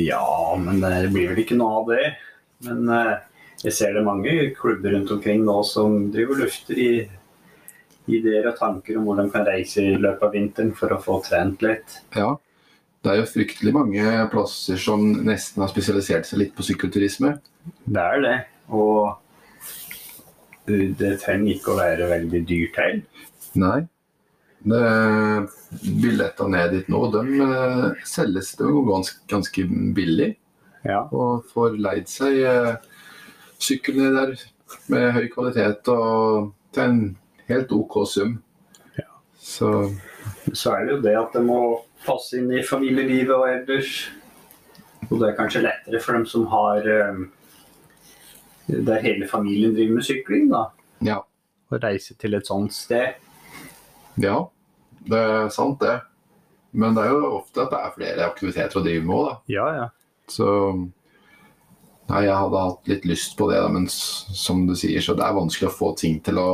Ja, men det blir vel ikke noe av det. Men eh, jeg ser det mange klubber rundt omkring nå som driver lufter i ideer og tanker om hvor de kan reise i løpet av vinteren for å få trent litt. Ja. Det er jo fryktelig mange plasser som nesten har spesialisert seg litt på sykkelturisme. Det er det. Og eh, det trenger ikke å være veldig dyrt heller. Nei. Billetter ned dit nå, de eh, selges det jo ganske, ganske billig. Ja. Og får leid seg eh, syklene der med høy kvalitet og til en helt OK sum. Ja. Så Så er det jo det at det må passe inn i familielivet og ellers. Og det er kanskje lettere for dem som har eh, Der hele familien driver med sykling, da. ja. Å reise til et sånt sted. Ja, det er sant det. Men det er jo ofte at det er flere aktiviteter å drive med òg, da. Ja, ja. Så Nei, jeg hadde hatt litt lyst på det, da, men som du sier, så det er vanskelig å få ting til å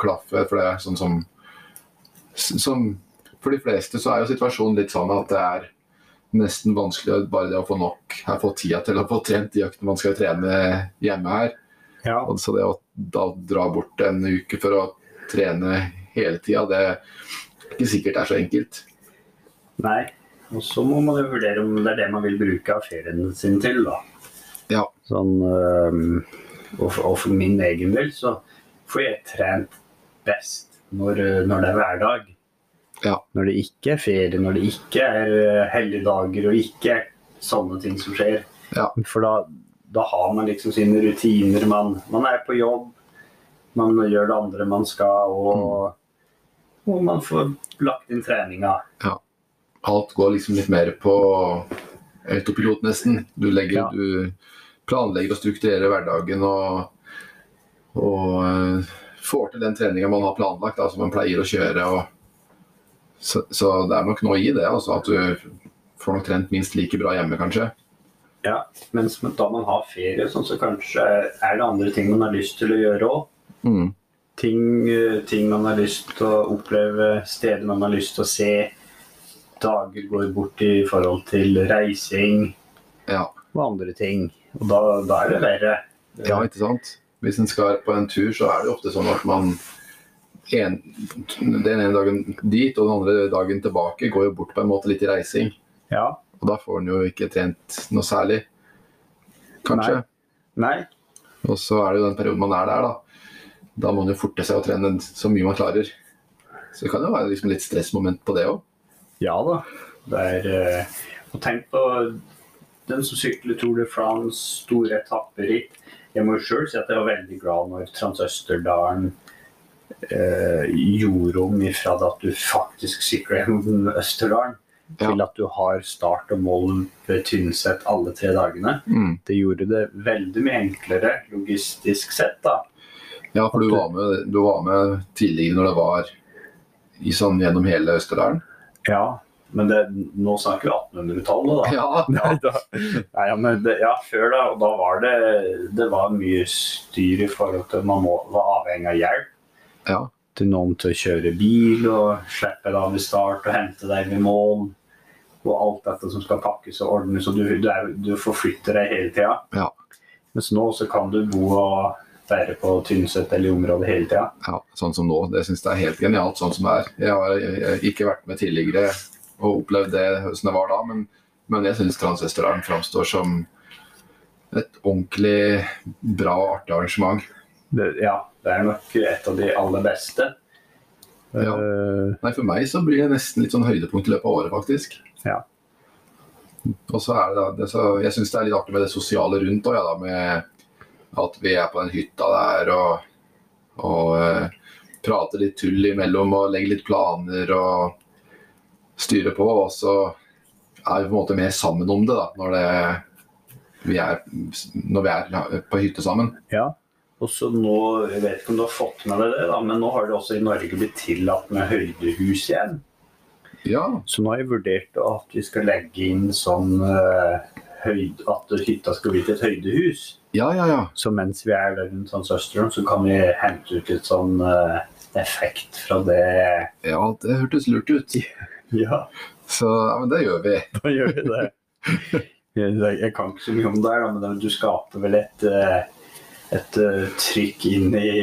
klaffe. For det er sånn som, som For de fleste så er jo situasjonen litt sånn at det er nesten vanskelig bare det å få nok her, få tida til å få trent de øktene man skal trene hjemme her. ja. Og Så det å da dra bort en uke for å trene hele tida, det er ikke sikkert er så enkelt. Nei. Og så må man jo vurdere om det er det man vil bruke av ferien sin til, da. Ja. Sånn, og, for, min egen del så får jeg trent best når, øh, når det er hverdag. Ja. Når det ikke er ferie, når det ikke er øh, helligdager og ikke er sånne ting som skjer. Ja. For da, da har man liksom sine rutiner. Man, man er på jobb, man gjør det andre man skal, og, og man får lagt inn treninga. alt går liksom litt mer på autopilot, nesten. Du, legger, Ja. du planlegger og strukturerer hverdagen og, og eh, får til den treninga man har planlagt, da, som man pleier å kjøre. Og, så, så det er nok noe i det, altså, at du får nok trent minst like bra hjemme, kanskje. Ja, mens da man har ferie, sånn, så kanskje er det andre ting man har lyst til å gjøre òg. Mm. Ting, eh, ting man har lyst til å oppleve, steder man har lyst til å se. Dager går bort i forhold til reising Ja. og andre ting. Og da, da er det verre. ja, ikke sant? Hvis en skal på en tur, så er det ofte sånn at man en, den ene dagen dit og den andre dagen tilbake går jo bort på en måte litt i reising. Ja. Og da får en jo ikke trent noe særlig, kanskje. Nei. Og så er det jo den perioden man er der, da. Da må man jo forte seg å trene så mye man klarer. Så det kan jo være liksom litt stressmoment på det òg. Ja da. Det er eh, Og tenk på den som sykler Tour de France, store etapperitt. jeg må jo sjøl si at jeg var veldig glad når Transøsterdalen eh, gjorde om ifra det at du faktisk sykler gjennom Østerdalen, Ja. til at du har start og mål ved Tynset alle tre dagene. Mm. Det gjorde det veldig mye enklere logistisk sett, da. Ja, for du var, med, du var med tidligere når det var i sånn gjennom hele Østerdalen? Ja, men det, nå snakker vi 1800-tallet, da. Ja. <laughs> Nei, da. Nei, ja, men det, ja, før da, og da var det, det var mye styr i forhold til man må, var avhengig av hjelp. ja. Til noen til å kjøre bil og slippe deg av i start og hente deg ved mål. Og alt dette som skal pakkes og ordnes. Og du, du, er, du forflytter deg hele tida. Ja. Mens nå så kan du bo og være på Tynset eller i området hele tida. ja. Sånn som nå. Det syns jeg er helt genialt sånn som det er. Jeg har jeg, har ikke vært med tidligere og opplevd det som det var da, men, men jeg syns Transøsterdalen framstår som et ordentlig bra og artig arrangement. Det, ja, det er nok et av de aller beste. Ja. Nei, For meg så blir det nesten litt sånn høydepunkt i løpet av året, faktisk. Ja. Og så er det da, det så, Jeg syns det er litt artig med det sosiale rundt òg, ja, da, med at vi er på den hytta der og, og uh, prater litt tull imellom og legger litt planer og styrer på. Og så er vi på en måte mer sammen om det da, når, det, vi, er, når vi er på hytte sammen. Ja. Og så nå, Jeg vet ikke om du har fått med deg det, da, men nå har det også i Norge blitt tillatt med høydehus igjen. Ja, Så nå har jeg vurdert at vi skal legge inn sånn uh, høyd, at hytta skal bli til et høydehus. Ja, ja. ja. Så mens vi er rundt hans søsteren, så kan vi hente ut litt sånn uh, effekt fra det. Ja, det hørtes lurt ut. <laughs> Ja, Så ja, men det gjør vi. <laughs> da gjør vi det. Jeg, kan ikke så mye om det, men du skaper vel et, eh, et eh, trykk inn i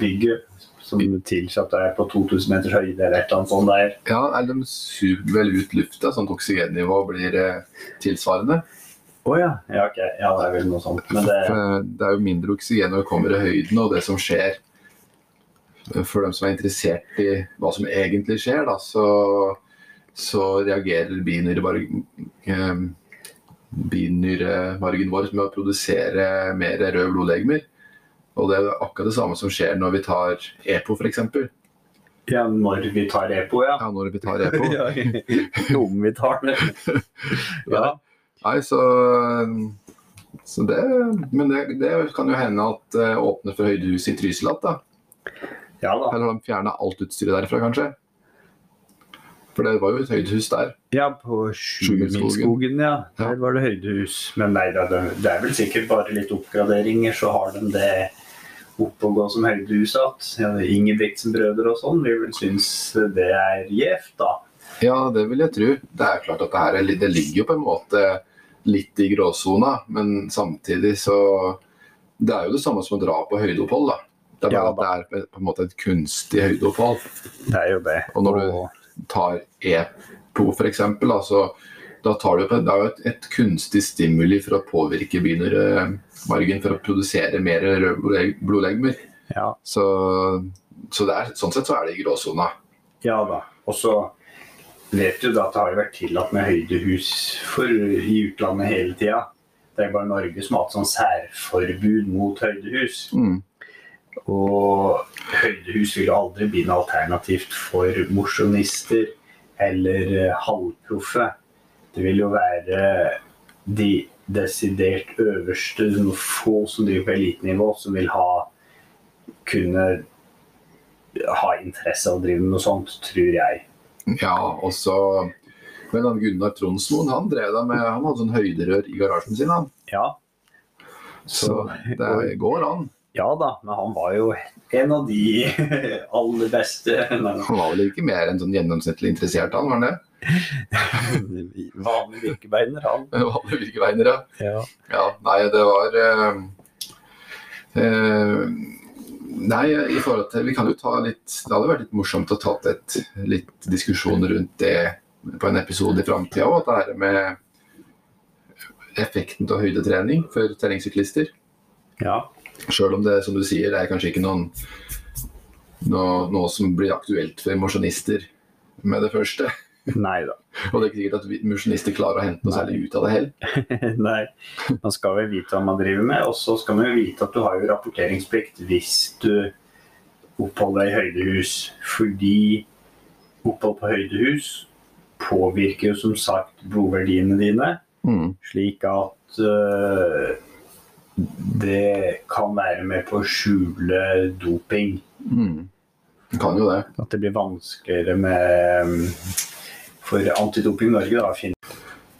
bygget som tilsier at det er på 2000 meters høyde eller et eller annet sånt der. Ja, eller de suger vel ut lufta, sånn at oksygennivået blir tilsvarende. Å ja. Ja, okay. ja, det er vel noe sånt. Men det, For det er jo mindre oksygen når det kommer i høyden, og det som skjer For dem som er interessert i hva som egentlig skjer, da, så, så reagerer binyremargen eh, binyremargen vår med å produsere mer røde blodlegemer. Og det er akkurat det samme som skjer når vi tar EPO, f.eks. ja, når vi tar EPO, ja. Ja, når vi tar EPO. <laughs> Ja, Om vi tar det. <laughs> Ja. Nei, så, så det Men det, det kan jo hende at det åpner for høydehus i Trysil igjen, da. ja da. Eller har de fjerna alt utstyret derfra, kanskje? For det var jo et høydehus der. Ja, på Sjumilskogen, ja. Der var det høydehus. Men nei da, det er vel sikkert bare litt oppgraderinger, så har de det opp og gå som høydehus igjen. Ingebrigtsen-brødre og sånn, vi vil synes det er gjevt, da. Ja, det vil jeg tro. Det er klart at det, her er, det ligger jo på en måte litt i gråsona, men samtidig så Det er jo det samme som å dra på høydeopphold, da. Det er bare Ja, at det er på en måte et kunstig høydeopphold. Det er jo det. Og når du tar EPO f.eks., så da tar du på, det er jo et, et kunstig stimuli for å påvirke binyremargen for å produsere mer røde blodleg- blodlegemer. Ja, Så, så er, sånn sett så er det i gråsona. ja da. Og så vet jo da at det har vært tillatt med høydehus for, i utlandet hele tida. Det er bare Norge som har hatt sånn særforbud mot høydehus. Mm. Og høydehus vil aldri bli noe alternativt for mosjonister eller eh, halvproffe. Det vil jo være de desidert øverste, noen få som driver på elitenivå, som vil ha kunne ha interesse av å drive med noe sånt, tror jeg. Ja, og så Men han Gunnar Tronsmoen han drev da med, han hadde sånn høyderør i garasjen sin. Han. Ja, Så det går an. ja da, men han var jo en av de <laughs> aller beste. Nei, Han var vel ikke mer enn sånn gjennomsnittlig interessert, han, var han det? <laughs> Vanlig virkebeiner, han. <laughs> Vanlig virkebeiner, ja. Ja. Ja, nei, det var eh, eh, Nei, i forhold til Vi kan jo ta litt Det hadde vært litt morsomt å ta et litt diskusjon rundt det på en episode i framtida òg. Det her med effekten av høydetrening for terrengsyklister. ja. Sjøl om det, som du sier, det er kanskje ikke noen noe, noe som blir aktuelt for mosjonister med det første. <laughs> Nei da. Og det er ikke sikkert at mosjonister klarer å hente noe særlig ut av det heller. <laughs> Nei, man skal vel vite hva man driver med, og så skal man jo vite at du har jo rapporteringsplikt hvis du oppholder deg i høydehus. Fordi opphold på høydehus påvirker jo som sagt blodverdiene dine, Mm. slik at uh, det kan være med på å skjule doping. Mm. Det Kan jo det. At det blir vanskeligere med for Antidoping Norge da, Finn?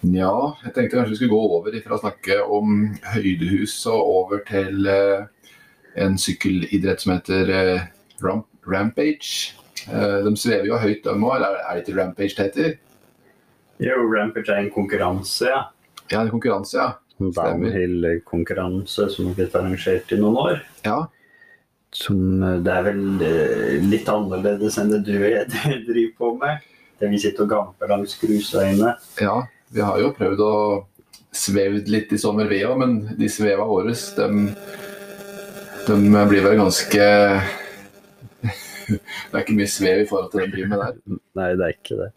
Ja, jeg tenkte kanskje vi skulle gå over fra å snakke om høydehus og over til eh, en sykkelidrett som heter eh, ramp Rampage. Eh, de svever jo høyt, de òg. Er, er det ikke Rampage det heter? Jo, Rampage er en konkurranse, ja. Ja, en konkurranse, ja. Downhill-konkurranse som har blitt arrangert i noen år. Ja, Som det er vel litt annerledes enn det du og <laughs> jeg driver på med. Der vi sitter og gamper langs grusveiene. ja. Vi har jo prøvd å sveve litt i sommer, vi òg, men de sveva våre, de, de blir vel ganske <laughs> Det er ikke mye svev i forhold til det de driver med der. Nei, det er ikke det.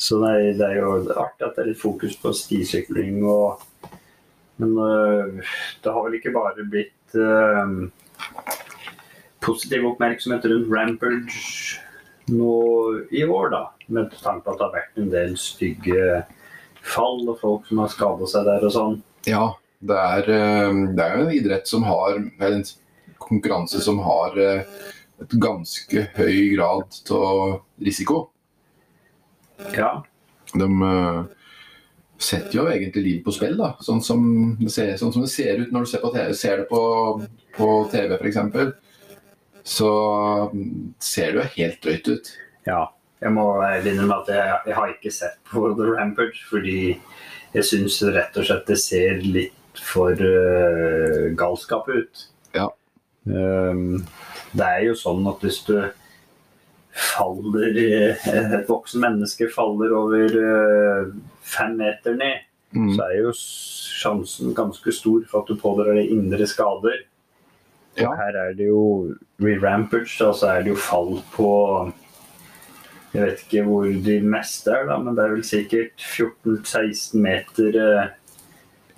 Så nei, det er jo artig at det er litt fokus på stisykling og Men øh, det har vel ikke bare blitt øh, positiv oppmerksomhet rundt Rampage nå i år, da. Med tanke på at det har vært en del stygge fall og folk som har skada seg der og sånn. Ja, det er, eh, det er jo en idrett som har eller En konkurranse som har eh, et ganske høy grad av risiko. Ja. De eh, setter jo egentlig livet på spill, da. Sånn som det ser, sånn som det ser ut når du ser, på TV, ser det på, på TV f.eks. Så mm, ser det jo helt drøyt ut. Ja, jeg må innrømme at jeg, jeg har ikke sett på <laughs> The Rampage, fordi jeg syns rett og slett det ser litt for uh, galskap ut. Ja. Um, det er jo sånn at hvis du faller Et voksen menneske faller over uh, fem meter ned, Mm. så er jo sjansen ganske stor for at du pådrar deg indre skader. Ja. her er det jo re-rampage, og så er det jo fall på Jeg vet ikke hvor de meste er, da, men det er vel sikkert 14-16 meter eh,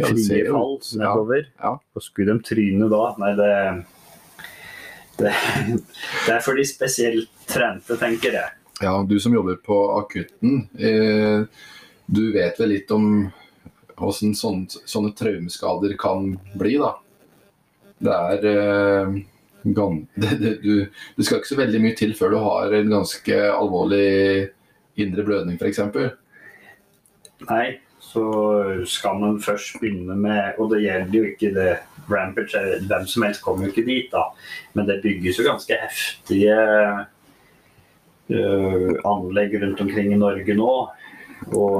frie fall nedover. Ja. Ja. Og skulle de tryne da? Nei, det, det <laughs> Det er for de spesielt trente, tenker jeg. Ja, du som jobber på akutten, eh, du vet vel litt om hvordan sånne, sånne traumeskader kan bli, da. Det er eh, <laughs> det, det, du, det skal ikke så veldig mye til før du har en ganske alvorlig indre blødning, f.eks. Nei, så skal man først begynne med Og det gjelder jo ikke det Rampage, er- hvem som helst kommer jo ikke dit, da. Men det bygges jo ganske heftige uh, anlegg rundt omkring i Norge nå. Og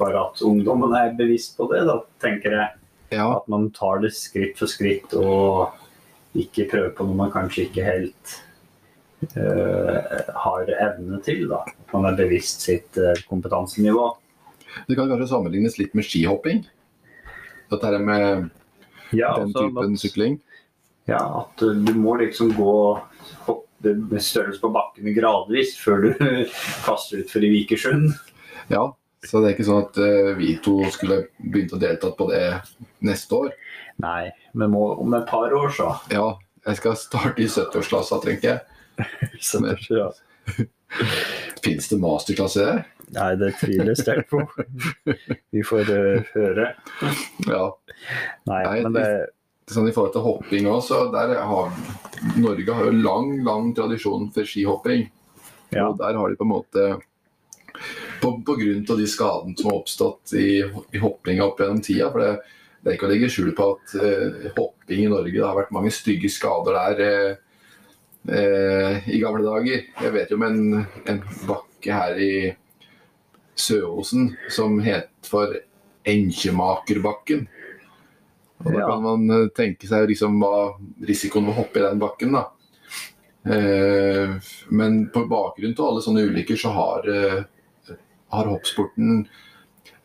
bare at ungdommen er bevisst på det, da tenker jeg. Ja, At man tar det skritt for skritt og ikke prøver på noe man kanskje ikke helt uh, har evne til. da. At man er bevisst sitt uh, kompetansenivå. Det kan kanskje sammenlignes litt med skihopping. Dette her med Ja, den altså, typen at- sykling. Ja, at uh, du må liksom gå hoppe med størrelse på bakkene gradvis før du <laughs> kaster ut for i Vikersund. Ja, så det er ikke sånn at uh, vi to skulle begynt å delta på det neste år. Nei, men må, om et par år, så. Ja, jeg skal starte i 70-årsklassa, tenker jeg. <laughs> så <laughs> det, ja. Fins det masterklasse der? Nei, det tviler jeg sterkt på. Vi får uh, høre. Ja. Nei, Nei, men det Sånn I forhold til hopping òg, så der har Norge har jo lang, lang tradisjon for skihopping. Ja. Og der har de på en måte på, på grunn av de skadene som har oppstått i, i hoppinga opp gjennom tida. For det, det er ikke å legge skjul på at eh, hopping i Norge Det har vært mange stygge skader der eh, eh, i gamle dager. Jeg vet jo om en, en bakke her i Søåsen som het for Enkjemakerbakken. Og da kan man eh, tenke seg liksom hva risikoen ved å hoppe i den bakken, da. Eh, men på bakgrunn av alle sånne ulykker så har, eh, har hoppsporten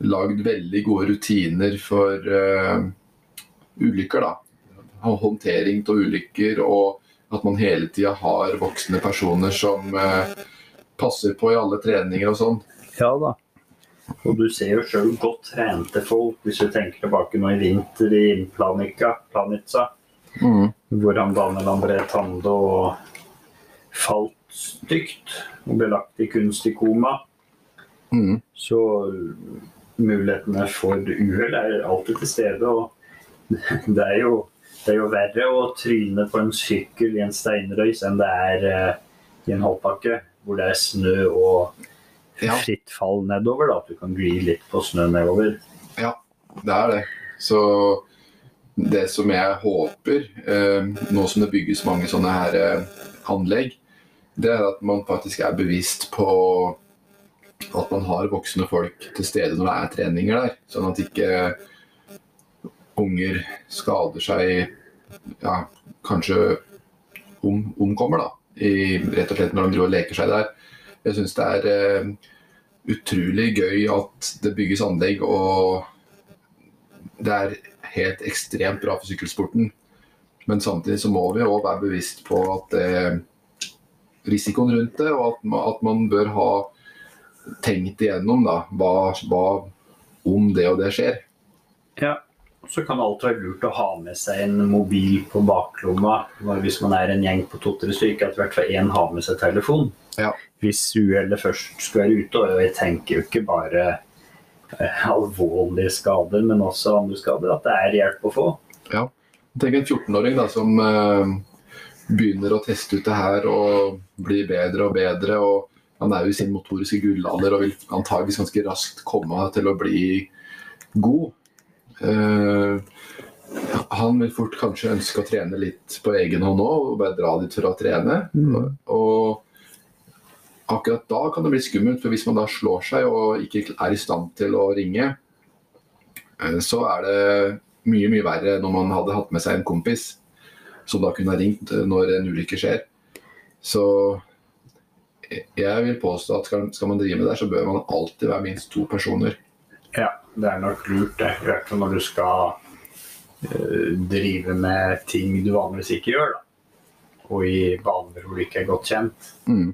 lagd veldig gode rutiner for uh, ulykker, da. Håndtering av ulykker og at man hele tida har voksne personer som uh, passer på i alle treninger og sånn. Ja da. Og du ser jo sjøl godt trente folk, hvis du tenker tilbake nå i vinter i Planica, Planica, Mm. hvor han Daniel André Tando falt stygt og ble lagt i kunstig koma. Mm. Så mulighetene for uhell er alltid til stede. Og <laughs> det er jo, det er jo verre å tryne på en sykkel i en steinrøys enn det er uh, i en hoppbakke hvor det er snø og fritt fall nedover. da, At du kan gli litt på snø nedover. Ja, det er det. Så det som jeg håper, eh, nå som det bygges mange sånne her eh, anlegg, det er at man faktisk er bevisst på at man har voksne folk til stede når det er treninger der. Sånn at ikke unger skader seg ja, kanskje om, omkommer, da. I, rett og slett når de driver og leker seg der. Jeg syns det er eh, utrolig gøy at det bygges anlegg, og det er helt ekstremt bra for sykkelsporten. Men samtidig så må vi òg være bevisst på at eh, risikoen rundt det, og at, at man bør ha tenkt igjennom da, hva, hva om det og det skjer. Ja. Så kan det alltid være lurt å ha med seg en mobil på baklomma hvis man er en gjeng på to-tre stykker, at i hvert fall én har med seg telefon. Ja. Hvis uhellet først skulle være ute, og jeg tenker jo ikke bare eh, alvorlige skader, men også andre skader, at det er hjelp å få. Ja. Tenk en 14-åring da, som eh, begynner å teste ut det her og blir bedre og bedre. og Han er jo i sin motoriske gullalder og vil antageligvis ganske raskt komme til å bli god. Uh, han vil fort kanskje ønske å trene litt på egen hånd òg, og bare dra dit for å trene. Mm. Og akkurat da kan det bli skummelt, for hvis man da slår seg og ikke er i stand til å ringe, eh, så er det mye mye verre når man hadde hatt med seg en kompis som da kunne ha ringt eh, når en ulykke skjer. Så jeg vil påstå at skal, skal man drive med det, så bør man alltid være minst to personer. Ja, det er nok lurt det. I hvert fall når du skal eh, drive med ting du vanligvis ikke gjør. da. Og i baner hvor du ikke er godt kjent. Mm.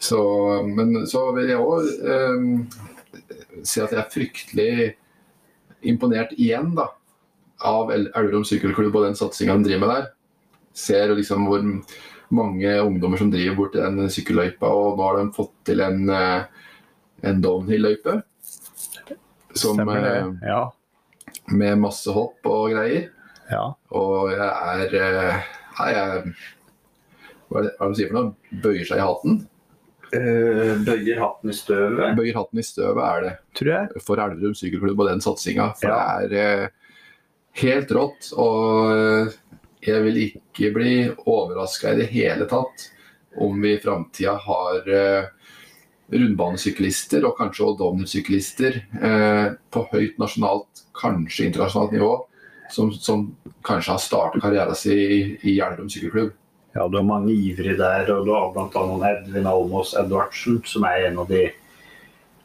Så, men så vil jeg òg eh, si at jeg er fryktelig imponert igjen da, av El- Elverum sykkelklubb og den satsinga de driver med der. Ser liksom hvor mange ungdommer som driver borti den sykkelløypa, og nå har de fått til en, eh, en downhill-løype. Som, Stemmer det? eh, Ja. med masse hopp og greier. ja. Og jeg er eh, Nei, jeg Hva er det hva er det de sier for noe? Bøyer seg i hatten? Uh, bøyer hatten i støvet, Bøyer hatten i støvet er det tror jeg. for Elverum sykkelklubb og den satsinga. For Ja. det er helt rått. Og jeg vil ikke bli overraska i det hele tatt om vi i framtida har eh, rundbanesyklister og kanskje også downhill-syklister eh, på høyt nasjonalt, kanskje internasjonalt nivå, som, som kanskje har startet karrieren sin i, Elverum sykkelklubb. Ja, du har mange ivrige der, og du har bl.a. Edvin Almås Edvardsen, som er en av de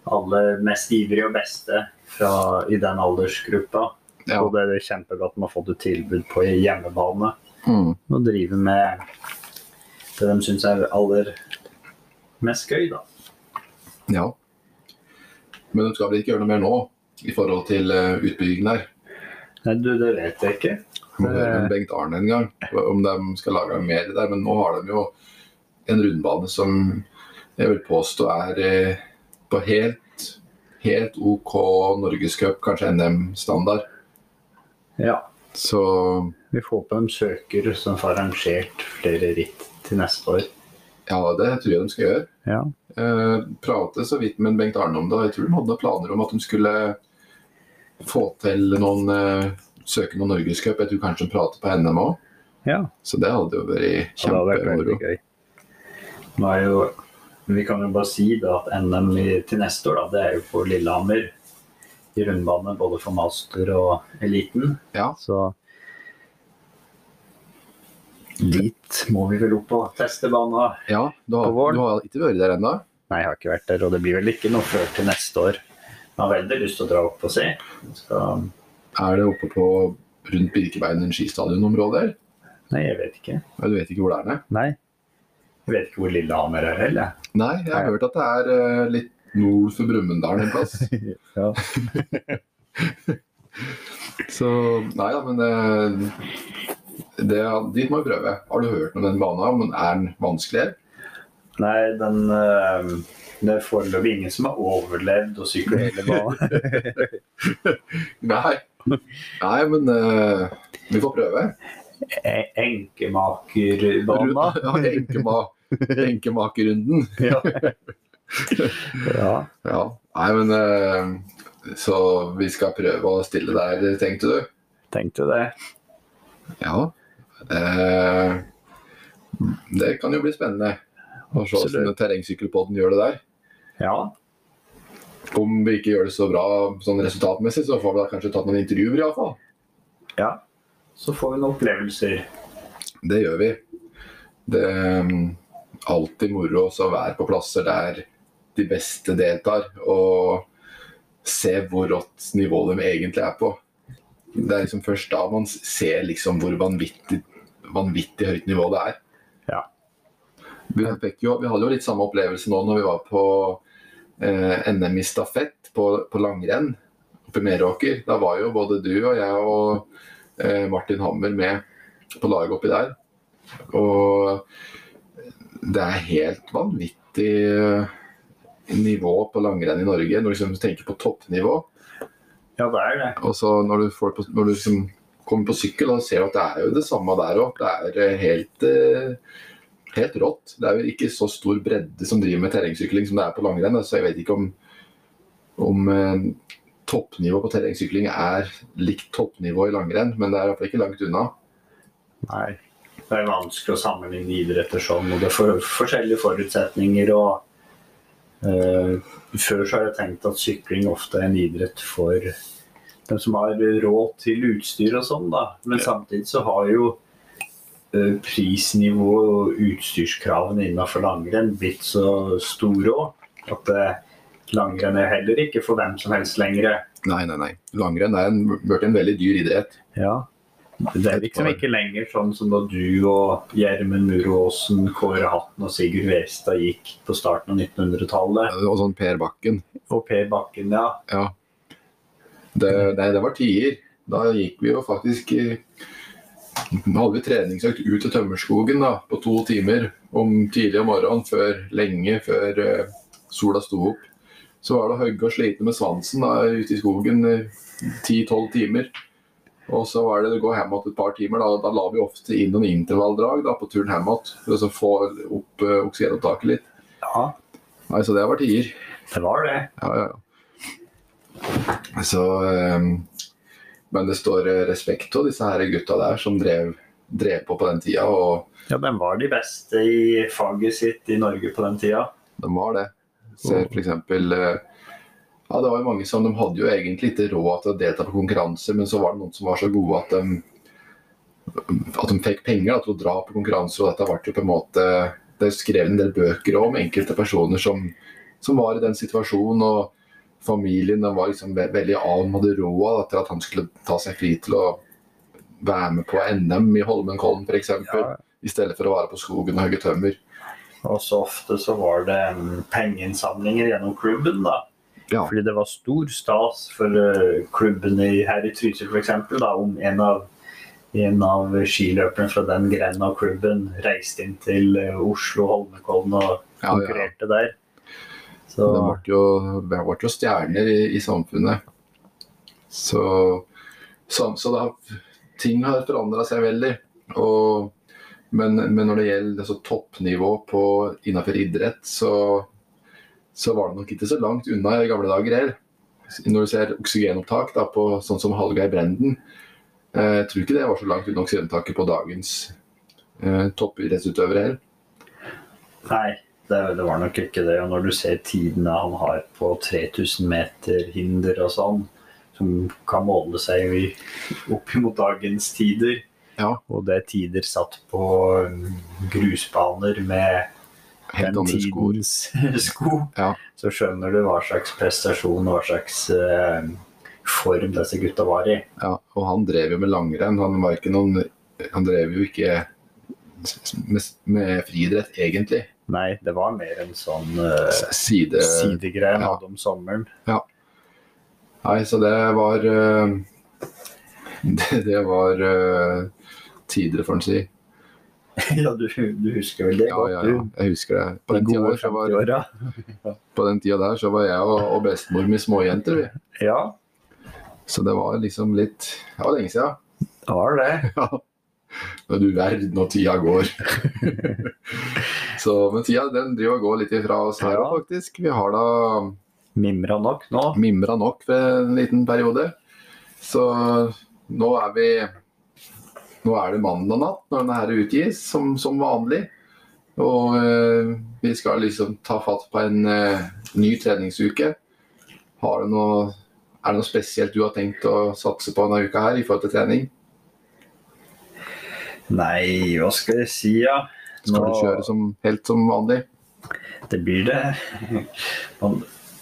aller mest ivrige og beste fra, i den aldersgruppa. Ja. Og det er kjempegodt med å få et tilbud på hjemmebane. Mm. Og drive med det de syns er aller mest gøy, da. ja. Men de skal vel ikke gjøre noe mer nå i forhold til eh, utbyggingen der? Nei, du, det vet jeg ikke. Må høre med Bengt Arne en gang om de skal lage mer der. Men nå har de jo en rundbane som jeg vil påstå er eh, på helt, helt OK norgescup, kanskje NM-standard. Ja. Så Vi får håpe de søker som får arrangert flere ritt til neste år. ja, det tror jeg de skal gjøre. Ja. Eh, prate så vidt med Bengt Arne om det. Jeg tror de hadde planer om at de skulle få til noen eh, søke noen norgescup. Jeg tror kanskje de prater på NM òg. ja. Så det hadde jo vært kjempemoro. Nå er jo, vi kan jo bare si da at NM til neste år da, det er jo på Lillehammer i rundbane både for master og eliten. Ja. Så dit må vi vel opp og teste banen. Ja, du har, På våren. du har ikke vært der ennå? Nei, jeg har ikke vært der, og det blir vel ikke noe før til neste år. Jeg har veldig lyst til å dra opp og se. Så... Er det oppe på rundt Birkebeinen skistadionområdet? nei, jeg vet ikke. Nei, Du vet ikke hvor det er? Nei, Nei. Jeg vet ikke hvor Lillehammer er heller. nei jeg har hørt at det er eh, litt nord for Brumunddal en plass. <laughs> Ja. <laughs> Så nei da, men det, det, dit må vi prøve. Har du hørt om den banen? Men er den vanskeligere? Nei, den eh, Det er foreløpig ingen som har overlevd å sykle hele banen. <laughs> Nei. Nei, men eh, vi får prøve. E- Enkemakerbana. Ja, enkema, enkemakerrunden. Ja. Ja. Ja. Nei, men eh, Så vi skal prøve å stille der, tenkte du? Tenkte det. Ja. Eh, det kan jo bli spennende å se hvordan terrengsykkelpodden gjør det der. Ja. Om vi ikke gjør det så bra sånn resultatmessig, så får vi da kanskje tatt noen intervjuer iallfall. ja. Så får vi noen opplevelser. Det gjør vi. Det er mm, alltid moro å være på plasser der de beste deltar, og se hvor rått nivå de egentlig er på. Det er liksom først da man ser liksom hvor vanvittig, vanvittig høyt nivå det er. Ja. Vi, jo, vi hadde jo litt samme opplevelse nå når vi var på eh, NM i stafett på, på langrenn oppe i Meråker. Da var jo både du og jeg og eh, Martin Hammer med på laget oppi der. Og det er helt vanvittig eh, nivå på langrenn i Norge, når du liksom tenker på toppnivå. Ja, det er det. Og så når du, får på, når du liksom kommer på sykkel og ser at det er jo det samme der òg. Det er eh, helt, eh, helt rått. Det er jo ikke så stor bredde som driver med terrengsykling som det er på langrenn. Så jeg vet ikke om, om toppnivået toppnivå på terrengsykling er likt toppnivå i langrenn, men det er i hvert fall ikke langt unna. Nei. Det er vanskelig å sammenligne idretter sånn, og det er for, forskjellige forutsetninger. og eh, Før så har jeg tenkt at sykling ofte er en idrett for dem som har råd til utstyr og sånn, da. Men samtidig så har jo eh, prisnivå og utstyrskravene innenfor langrenn blitt så store òg. At eh, langrenn er heller ikke for hvem som helst lenger. Nei, nei, nei. Langrenn er en, blitt en veldig dyr idrett. Ja. Det er liksom ikke lenger sånn som da du og Gjermund Muråsen, Kåre Hatten og Sigurd Westad gikk på starten av 1900-tallet. Og sånn Per Bakken. Og Per Bakken, ja. Ja. Det, nei, det var tider. Da gikk vi jo faktisk eh, Da hadde vi treningsøkt ut til Tømmerskogen da, på to timer om tidlig om morgenen, før, lenge før uh, sola sto opp. Så var det å hogge og slite med svansen da, ute i skogen ti-tolv timer. Og så var det å gå hjem igjen et par timer. Da, da la vi ofte inn noen intervalldrag da, på turen hjem igjen for å få opp uh, oksygenopptaket litt. Ja, Nei, Så det var tider. det var det. Ja, ja, ja. Så um, Men det står eh, respekt av disse her gutta der som drev, drev på på den tida, og Ja, de var de beste i faget sitt i Norge på den tida. de var det. Ser for eksempel eh, Ja, det var jo mange som de hadde jo egentlig ikke råd til å delta på konkurranser, men så var det noen som var så gode at de at de fikk penger da, til å dra på konkurranser. og dette ble jo på en måte Det er skrevet en del bøker om enkelte personer som, som var i den situasjonen. og Familien var liksom ve veldig av, og hadde råd til at han skulle ta seg fri til å være med på NM i Holmenkollen f.eks. Ja. I stedet for å være på skogen og hogge tømmer. Og så ofte så var det mm, pengeinnsamlinger gjennom klubben, da. Ja. Fordi det var stor stas for klubbene klubben her i Trysil f.eks. om en av, en av skiløperne fra den grenen av klubben reiste inn til eh, Oslo Holmenkollen og Ja, ja. der. Så Det ble jo, ble jo stjerner i, i samfunnet. Så, så, så da, ting har forandra seg veldig. Og, men, men når det gjelder altså, toppnivå på, innenfor idrett, så, så var det nok ikke så langt unna i gamle dager heller. Når du ser oksygenopptak da, på sånn som Hallgeir Brenden, eh, jeg tror ikke det var så langt unna oksygenopptaket på dagens eh, toppidrettsutøvere heller. Nei, det, det var nok ikke det. Og når du ser tidene han har på 3000 meter hinder og sånn, som kan måle seg opp mot dagens tider, Ja, og det er tider satt på um, grusbaner med helt andre tidens <laughs> sko, Ja. så skjønner du hva slags prestasjon hva slags eh, form disse gutta var i. Ja, og han drev jo med langrenn. Han var ikke noen Han drev jo ikke med, med friidrett, egentlig. Nei, det var mer en sånn uh, Side... sidegreie ja. om sommeren. Nei, så det var uh, <laughs> Det, det var uh, tider, får en si. <laughs> ja, du, du husker vel det Ja, godt, ja, ja. Jeg husker det. På den De tida der, var, <laughs> på den tida der så var jeg og, og bestemor med småjenter, vi. Ja, Så det var liksom litt Det var lenge siden. det var det. <laughs> Ja. Men du verden når tida går. så, men tida den driver og går litt ifra oss her òg, faktisk. Vi har da Mimra nok nå. mimra nok ved en liten periode. Så nå er vi Nå er det mandag natt når denne her utgis, som, som vanlig. Og eh, vi skal liksom ta fatt på en eh, ny treningsuke. Har du noe, er det noe spesielt du har tenkt å satse på denne uka her i forhold til trening? Nei, hva skal jeg si, ja. Skal du kjøre som, helt som vanlig? Det blir det. Man,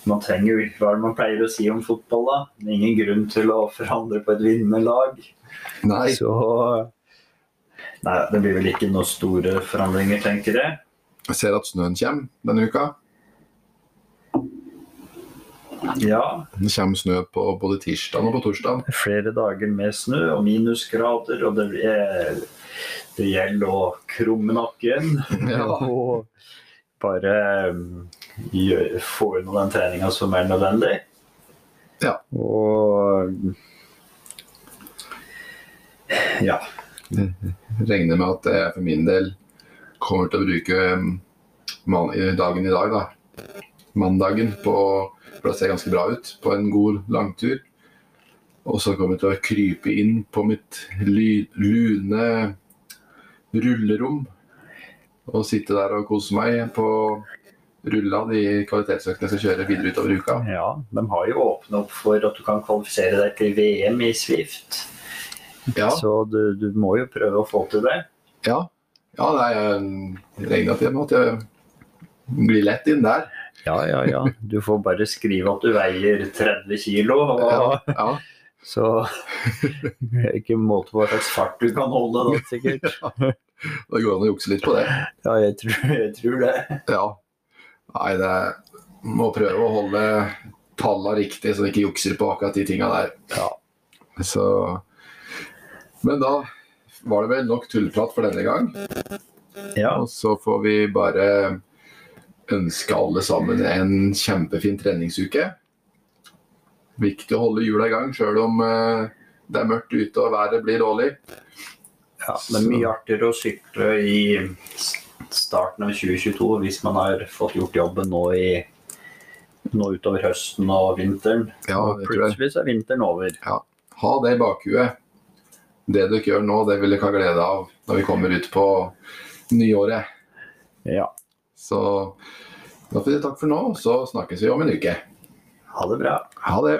man trenger jo Hva er man pleier å si om fotball, da? Det er ingen grunn til å forandre på et vinnende lag. Nei. Så Nei, det blir vel ikke noen store forandringer, tenker jeg. Jeg ser at snøen kommer denne uka. Ja, Det kommer snø på både tirsdag og på torsdag. flere dager med snø og minusgrader, og det, er, det gjelder å krumme nakken. <laughs> Ja. Og bare gjør, få unna den treninga som er nødvendig. Ja. Og ja. regner med at jeg for min del kommer til å bruke um, dagen i dag, da. Mandagen, på, for det ser ganske bra ut, på en god langtur. Og så kommer jeg til å krype inn på mitt lune rullerom og sitte der og kose meg på rulla de kvalitetsøktene jeg skal kjøre videre utover uka. ja. De har jo åpna opp for at du kan kvalifisere deg til VM i Swift. Ja, Så du, du må jo prøve å få til det. ja. ja nei, jeg regner at jeg blir lett inn der. Ja, ja, ja. Du får bare skrive at du veier 30 kilo, og Ja, ja. <laughs> så det er ikke måte på hva slags fart du kan holde da, sikkert. <laughs> Det går an å jukse litt på det. Ja, jeg tror, jeg tror det. Ja. Nei, det må prøve å holde tallene riktig, så du ikke jukser på akkurat de tinga der. Ja. Så Men da var det vel nok tullprat for denne gang. Ja, Og så får vi bare ønske alle sammen en kjempefin treningsuke. Viktig å holde hjula i gang sjøl om eh, det er mørkt ute og været blir dårlig. ja, det er mye artigere å sykle i starten av 2022 hvis man har fått gjort jobben nå i nå utover høsten og vinteren. Ja, og plutselig er vinteren over. ha det i bakhuet. Det dere gjør nå, det vil dere ha glede av når vi kommer ut på nyåret. Ja. Så da får vi takk for nå, så snakkes vi om en uke. Ha det bra. Ha det.